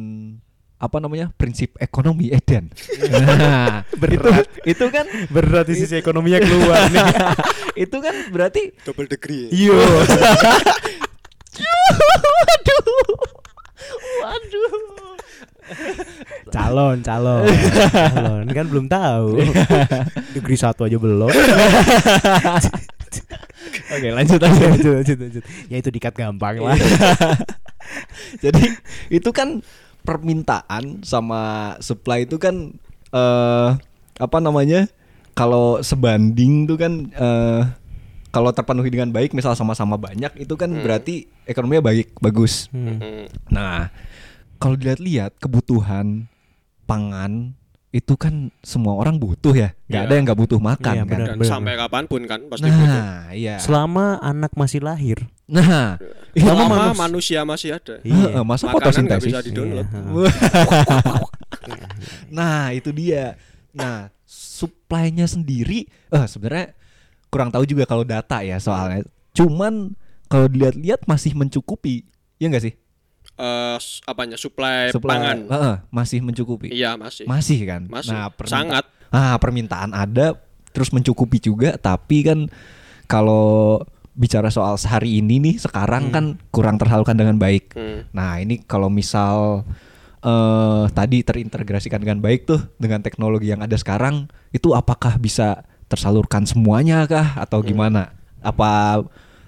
apa namanya prinsip ekonomi Eden. Nah, itu itu kan Berat di sisi ekonominya keluar nih. itu kan berarti double degree. Iya. waduh. calon, calon. calon kan belum tahu. Degree satu aja belum. Oke, lanjut aja. lanjut, lanjut, lanjut. Ya itu dikat gampang lah. Jadi itu kan permintaan sama supply itu kan eh apa namanya? Kalau sebanding tuh kan eh kalau terpenuhi dengan baik misal sama-sama banyak itu kan Hmm. berarti ekonominya baik bagus. Hmm. Mm, Nah, kalau dilihat-lihat kebutuhan pangan itu kan semua orang butuh ya. nggak Iya. ada yang nggak butuh makan Iya, kan. benar. Dan sampai kapan pun kan pasti butuh. Nah, iya. Selama anak masih lahir. Nah, Selama Selama manus- manusia masih ada. Iya. Heeh, masa Makanan fotosintesis? bisa di-download. Iya. nah, itu dia. Nah, supply-nya sendiri eh sebenarnya kurang tahu juga kalau data ya soalnya. Cuman kalau dilihat-lihat masih mencukupi. Ya enggak sih? Eh, s- apanya supply, Supply pangan. Heeh, masih mencukupi. Iya masih. Masih kan? Masih. Nah, perminta- Sangat. Ah, permintaan ada terus mencukupi juga, tapi kan kalau bicara soal sehari ini nih sekarang kan kurang tersalurkan dengan baik. Hmm. Nah, ini kalau misal eh tadi terintegrasikan dengan baik tuh dengan teknologi yang ada sekarang, itu apakah bisa tersalurkan semuanya kah atau gimana? Apa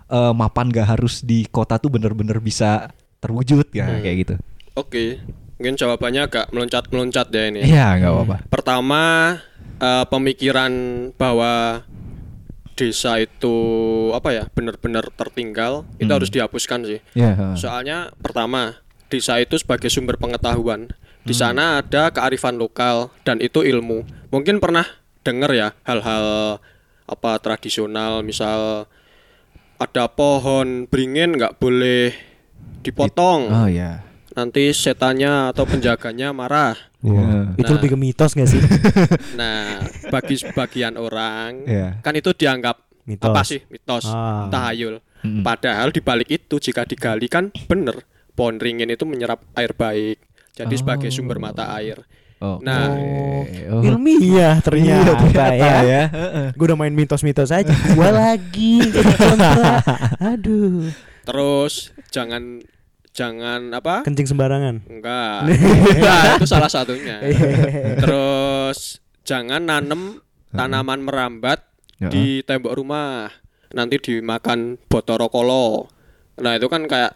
eh, mapan gak harus di kota tuh bener-bener bisa terwujud ya Hmm. kayak gitu. Oke, mungkin jawabannya agak meloncat-meloncat ya ini. Iya, nggak apa-apa. Pertama, eh, pemikiran bahwa desa itu apa ya benar-benar tertinggal itu Hmm. harus dihapuskan sih. Iya. heeh. Soalnya pertama, desa itu sebagai sumber pengetahuan. Di Hmm. sana ada kearifan lokal dan itu ilmu. Mungkin pernah dengar ya hal-hal apa tradisional, misal ada pohon beringin nggak boleh dipotong. Oh iya. Nanti setannya atau penjaganya marah. Iya. Itu Nah. lebih ke mitos gak sih? Nah, bagi sebagian orang Iya. kan itu dianggap Mitos. apa sih mitos, Ah. tahayul. Mm-mm. Padahal di balik itu jika digali kan bener pohon ringin itu menyerap air baik. Jadi sebagai sumber mata air. Oh. Nah. Oh. Ilmiah ternyata, ternyata ya. Heeh. Gue udah main mitos-mitos aja. Gua lagi. Aduh. terus jangan jangan apa? Kencing sembarangan. Enggak. Enggak, itu salah satunya. Terus jangan nanem tanaman merambat Heeh. di tembok rumah. Nanti dimakan botoro kolo. Nah, itu kan kayak.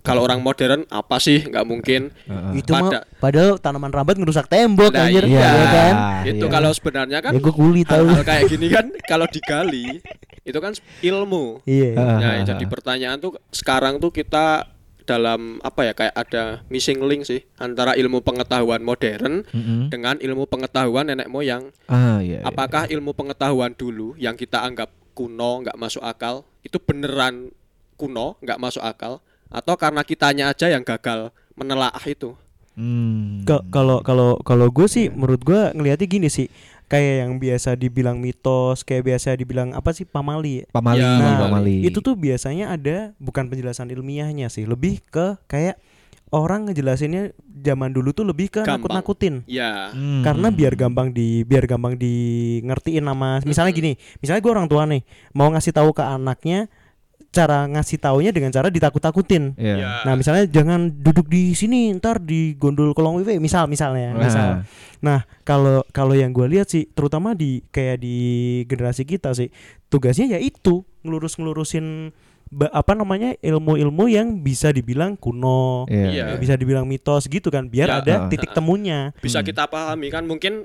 Kalau orang modern apa sih? nggak mungkin. Heeh. Itu mah Pada- padahal tanaman rambat ngerusak tembok Nah, anjir, iya. ya kan? itu iya. kalau sebenarnya kan Ya gue kulit tahu. hal-hal kayak gini kan kalau digali itu kan ilmu. Iya. Ah. Nah, jadi pertanyaan tuh sekarang tuh kita dalam apa ya kayak ada missing link sih antara ilmu pengetahuan modern Mm-mm. dengan ilmu pengetahuan nenek moyang. Ah iya. iya. Apakah ilmu pengetahuan dulu yang kita anggap kuno nggak masuk akal itu beneran kuno nggak masuk akal atau karena kitanya aja yang gagal menelaah itu? Hmm. Ka- Kalau kalau kalau gue sih menurut gue ngelihatnya gini sih kayak yang biasa dibilang mitos kayak biasa dibilang apa sih pamali? Pamali, Ya, Nah, pamali. itu tuh biasanya ada bukan penjelasan ilmiahnya sih lebih ke kayak orang ngejelasinnya zaman dulu tuh lebih ke nakut-nakutin Ya. Hmm. karena biar gampang di biar gampang di ngertiin nama misalnya gini misalnya gue orang tua nih mau ngasih tahu ke anaknya cara ngasih taunya dengan cara ditakut-takutin Iya. Ya. Nah, misalnya jangan duduk di sini, ntar di gondol kolong WW, misal misalnya, Nah. misal. Nah, kalau kalau yang gue lihat sih, terutama di kayak di generasi kita sih, tugasnya ya itu ngelurus-ngelurusin apa namanya ilmu-ilmu yang bisa dibilang kuno, Iya. Iya. bisa dibilang mitos gitu kan, biar Ya. ada Ah. titik temunya. bisa Hmm. kita pahami kan mungkin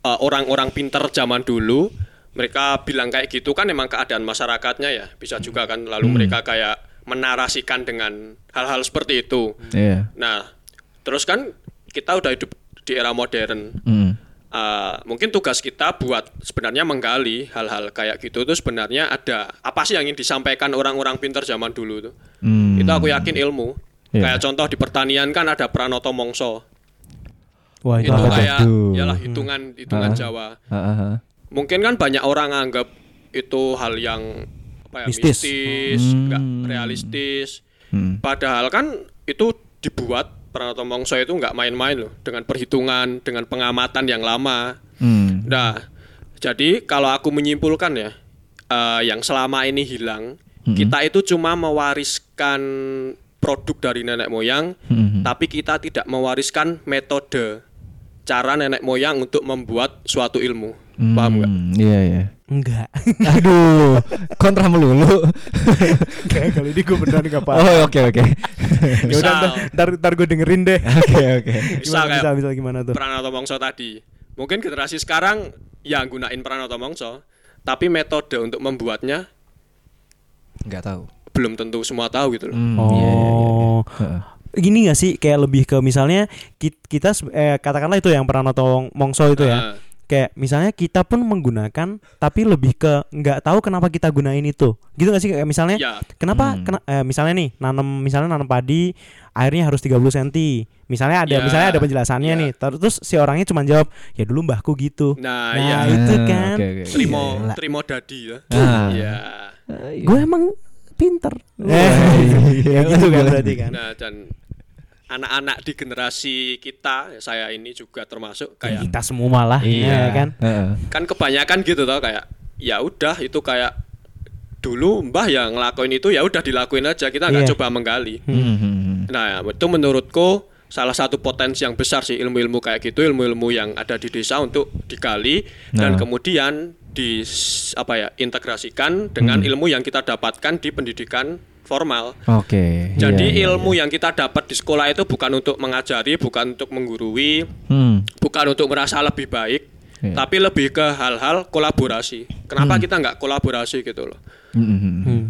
uh, orang-orang pinter zaman dulu mereka bilang kayak gitu kan emang keadaan masyarakatnya ya bisa juga kan lalu Hmm. mereka kayak menarasikan dengan hal-hal seperti itu Iya. nah terus kan kita udah hidup di era modern Hmm. Uh, mungkin tugas kita buat sebenarnya menggali hal-hal kayak gitu itu sebenarnya ada apa sih yang ingin disampaikan orang-orang pinter zaman dulu tuh Hmm. itu aku yakin ilmu Iya. kayak contoh di pertanian kan ada pranoto mongso Wah, itu tuh? kayak yalah hitungan hitungan Ah. Jawa ah. Mungkin kan banyak orang anggap itu hal yang apa ya, Mistis. mistis, Hmm. nggak realistis. Hmm. Padahal kan itu dibuat Pranoto Mongso itu nggak main-main loh dengan perhitungan, dengan pengamatan yang lama. Hmm. Nah, jadi kalau aku menyimpulkan ya, eh, yang selama ini hilang, Hmm. kita itu cuma mewariskan produk dari nenek moyang, Hmm. tapi kita tidak mewariskan metode cara nenek moyang untuk membuat suatu ilmu. Paham nggak? Hmm, Iya iya. enggak. Aduh, kontra melulu. Kayak kali ini gue beneran enggak paham. Oh oke oke. ya udah ntar, ntar, ntar gue dengerin deh. Oke oke. Bisa bisa, bisa gimana tuh? Pranoto Mongso tadi. Mungkin generasi sekarang yang gunain Pranoto Mongso, tapi metode untuk membuatnya Nggak tahu. belum tentu semua tahu gitu loh. Hmm, iya, iya, iya. Oh. Heeh. Gini gak sih kayak lebih ke misalnya ki- kita se- eh, katakanlah itu yang Pranoto Mongso itu ya. Ah, Kayak misalnya kita pun menggunakan tapi lebih ke nggak tahu kenapa kita gunain itu. Gitu gak sih kayak misalnya ya, kenapa Hmm. kena- eh, misalnya nih nanam misalnya nanam padi airnya harus 30 cm. Misalnya ada Ya, misalnya ada penjelasannya ya. nih. Ter- Terus si orangnya cuma jawab, "Ya dulu mbahku gitu." nah, Nah, ya itu kan. oke, oke. terima Gila. terima dadi ya. Ah. Ya. Gue emang pinter. Eh, iya, ya gitu kan iya. berarti kan. Nah, dan anak-anak di generasi kita, saya ini juga termasuk Ya, kayak kita semua lah, ya kan. Heeh. kan kebanyakan gitu tau kayak ya udah itu kayak dulu mbah yang ngelakuin itu ya udah dilakuin aja kita nggak Iya. coba menggali Hmm, hmm, hmm. Nah, itu menurutku salah satu potensi yang besar sih ilmu-ilmu kayak gitu, ilmu-ilmu yang ada di desa untuk digali dan Nah. kemudian di apa ya integrasikan dengan ilmu yang kita dapatkan di pendidikan formal. Oke. Jadi Iya, iya, ilmu iya. yang kita dapat di sekolah itu bukan untuk mengajari, bukan untuk menggurui, Hmm. bukan untuk merasa lebih baik, Iya. tapi lebih ke hal-hal kolaborasi. Kenapa kita nggak kolaborasi gitu loh? Hmm, hmm, hmm. Hmm.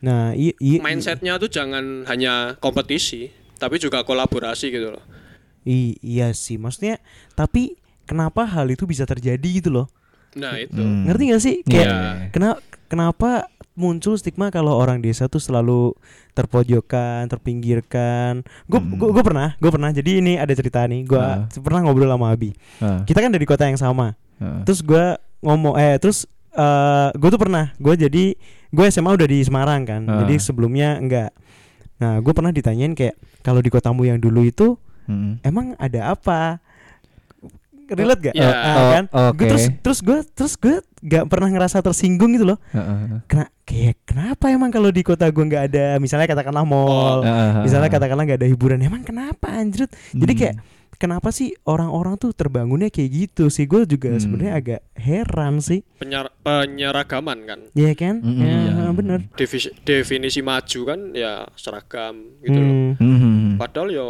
Nah, iya Mindsetnya tuh jangan hanya kompetisi, tapi juga kolaborasi gitu loh. i- iya sih, maksudnya tapi kenapa hal itu bisa terjadi gitu loh? Nah itu. Hmm. Ngerti gak sih? Kayak Iya. kenapa kenapa muncul stigma kalau orang desa tuh selalu terpojokkan, terpinggirkan. Gue Hmm. gue pernah, gue pernah. Jadi ini ada cerita nih. Gue Ah. pernah ngobrol sama Abi. Ah, Kita kan dari kota yang sama. ah. Terus gue ngomong eh terus eh gue tuh pernah gue jadi gue SMA udah di Semarang kan. Ah. Jadi sebelumnya enggak. Nah, gue pernah ditanyain kayak kalau di kotamu yang dulu itu Hmm. emang ada apa? Relate gak? Ya. Ah, Oh, kan? Gua oke. terus terus gue terus gue gak pernah ngerasa tersinggung gitu loh. Ah, ah. Kena, kayak kenapa emang kalau di kota gue nggak ada misalnya katakanlah mall, ah, ah. misalnya katakanlah nggak ada hiburan, emang kenapa? Jadi Hmm. kayak kenapa sih orang-orang tuh terbangunnya kayak gitu sih? Gue juga Hmm. sebenarnya agak heran sih. Penyer- penyeragaman kan. Iya kan? Mm-mm. Ya, Iya. bener. Definisi, definisi maju kan ya seragam gitu loh. Hmm. Hmm, hmm, hmm. Padahal yo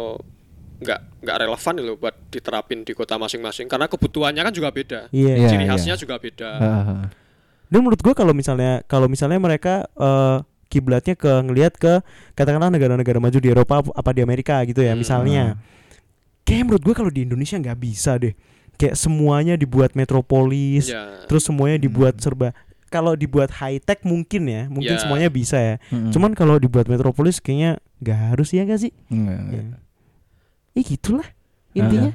nggak nggak relevan loh buat diterapin di kota masing-masing karena kebutuhannya kan juga beda. Iya. Iya, Ciri iya. khasnya juga beda. Ah. Dan menurut gue kalau misalnya kalau misalnya mereka eh, kiblatnya ke ngelihat ke katakanlah negara-negara maju di Eropa ap- apa di Amerika gitu ya Hmm. misalnya. Kayak menurut gue kalau di Indonesia nggak bisa deh. Kayak semuanya dibuat metropolis, Ya. terus semuanya dibuat Hmm. serba. Kalau dibuat high tech mungkin ya, mungkin Ya. semuanya bisa ya. Hmm. Cuman kalau dibuat metropolis kayaknya nggak harus ya gak sih? Enggak, enggak. Ya. Eh gitulah intinya.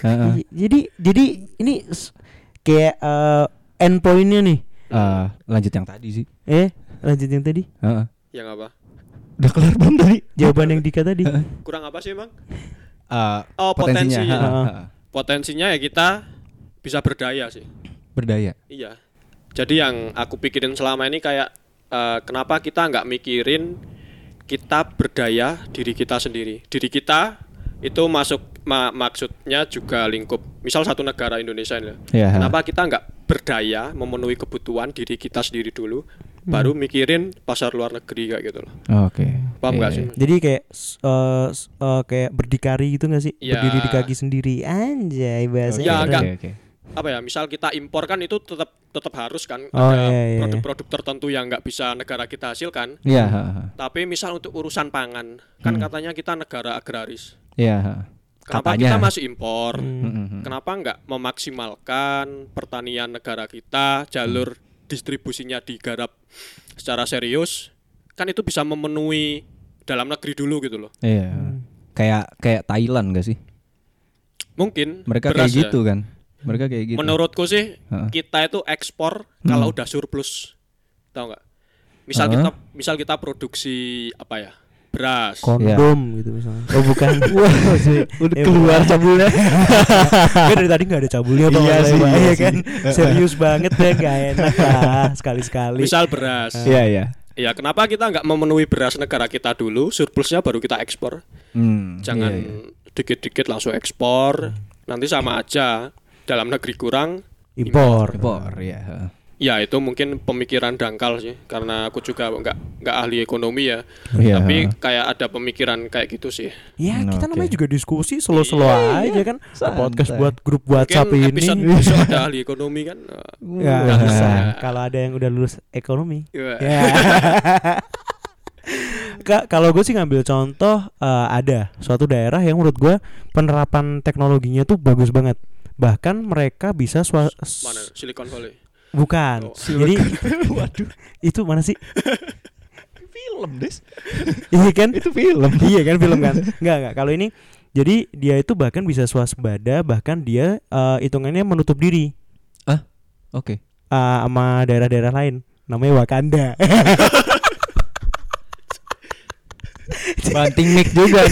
Ah, ah. I- Jadi jadi ini kayak eh, end pointnya nih. Ah, lanjut yang tadi sih. Eh lanjut yang tadi. Ah, ah. Yang apa? Udah kelar belum tadi? Jawaban yang Dika tadi. Kurang apa sih emang? Ah, Oh potensi. potensinya. Ah. Potensinya ya kita bisa berdaya sih. Berdaya. Iya. Jadi yang aku pikirin selama ini kayak eh, kenapa kita nggak mikirin kita berdaya diri kita sendiri. Diri kita itu masuk ma- maksudnya juga lingkup. Misal satu negara Indonesia ini. Iya. Kenapa kita nggak berdaya memenuhi kebutuhan diri kita sendiri dulu, baru mikirin pasar luar negeri kayak gitu loh. Oke. Paham nggak Iya, sih? iya. Jadi kayak s- eh, kayak berdikari gitu gak sih? Ya. Berdiri di kaki sendiri. Anjay bahasanya. Ya, enggak. Oke, oke. Apa ya? Misal kita impor kan itu tetap tetap harus kan Oh, ada iya, iya, produk-produk tertentu yang nggak bisa negara kita hasilkan. Iya, ha, ha. Tapi misal untuk urusan pangan, kan Hmm. katanya kita negara agraris. Iya. Kenapa Katanya. kita masih impor? Hmm. Hmm, hmm, hmm. Kenapa nggak memaksimalkan pertanian negara kita, jalur distribusinya digarap secara serius? Kan itu bisa memenuhi dalam negeri dulu gitu loh. Iya. Kayak kayak Thailand gak sih? Mungkin Mereka kayak ya. gitu kan. Mereka kayak gitu. Menurutku sih Heeh. kita itu ekspor Hmm. kalau udah surplus. Tahu nggak? Misal Heeh. kita misal kita produksi apa ya? Beras. Kondom gitu misalnya. Oh bukan. Wah, sih. udah Eh, keluar cabulnya. Gue dari tadi gak ada cabulnya apa Iya sih, iya Iya kan. Serius banget deh gak enak lah sekali-sekali. Misal beras. Iya, iya. Ya kenapa kita nggak memenuhi beras negara kita dulu, surplusnya baru kita ekspor. Hmm, Jangan iya, iya. dikit-dikit langsung ekspor. Nanti sama aja. Dalam negeri kurang, impor. Impor, ya. Ya itu mungkin pemikiran dangkal sih. Karena aku juga nggak nggak ahli ekonomi ya. Iya. Tapi kayak ada pemikiran kayak gitu sih. Ya Hmm, kita oke. namanya juga diskusi slow-slow Iya, aja kan. santai. Podcast buat grup WhatsApp mungkin ini. episode ada ahli ekonomi kan. Ya, Wah. bisa. Kalau ada yang udah lulus ekonomi. Ya. Ya. Kak, kalau gue sih ngambil contoh eh, ada suatu daerah yang menurut gue penerapan teknologinya tuh bagus banget. Bahkan mereka bisa swa- Mana Silicon Valley. Bukan. Oh. Jadi Waduh, itu mana sih? film, Des. Iya kan? Itu film. iya kan film kan? Enggak enggak. Kalau ini jadi dia itu bahkan bisa swasembada bahkan dia eh, hitungannya menutup diri Oke. eh, sama daerah-daerah lain. Namanya Wakanda. Banting mic juga.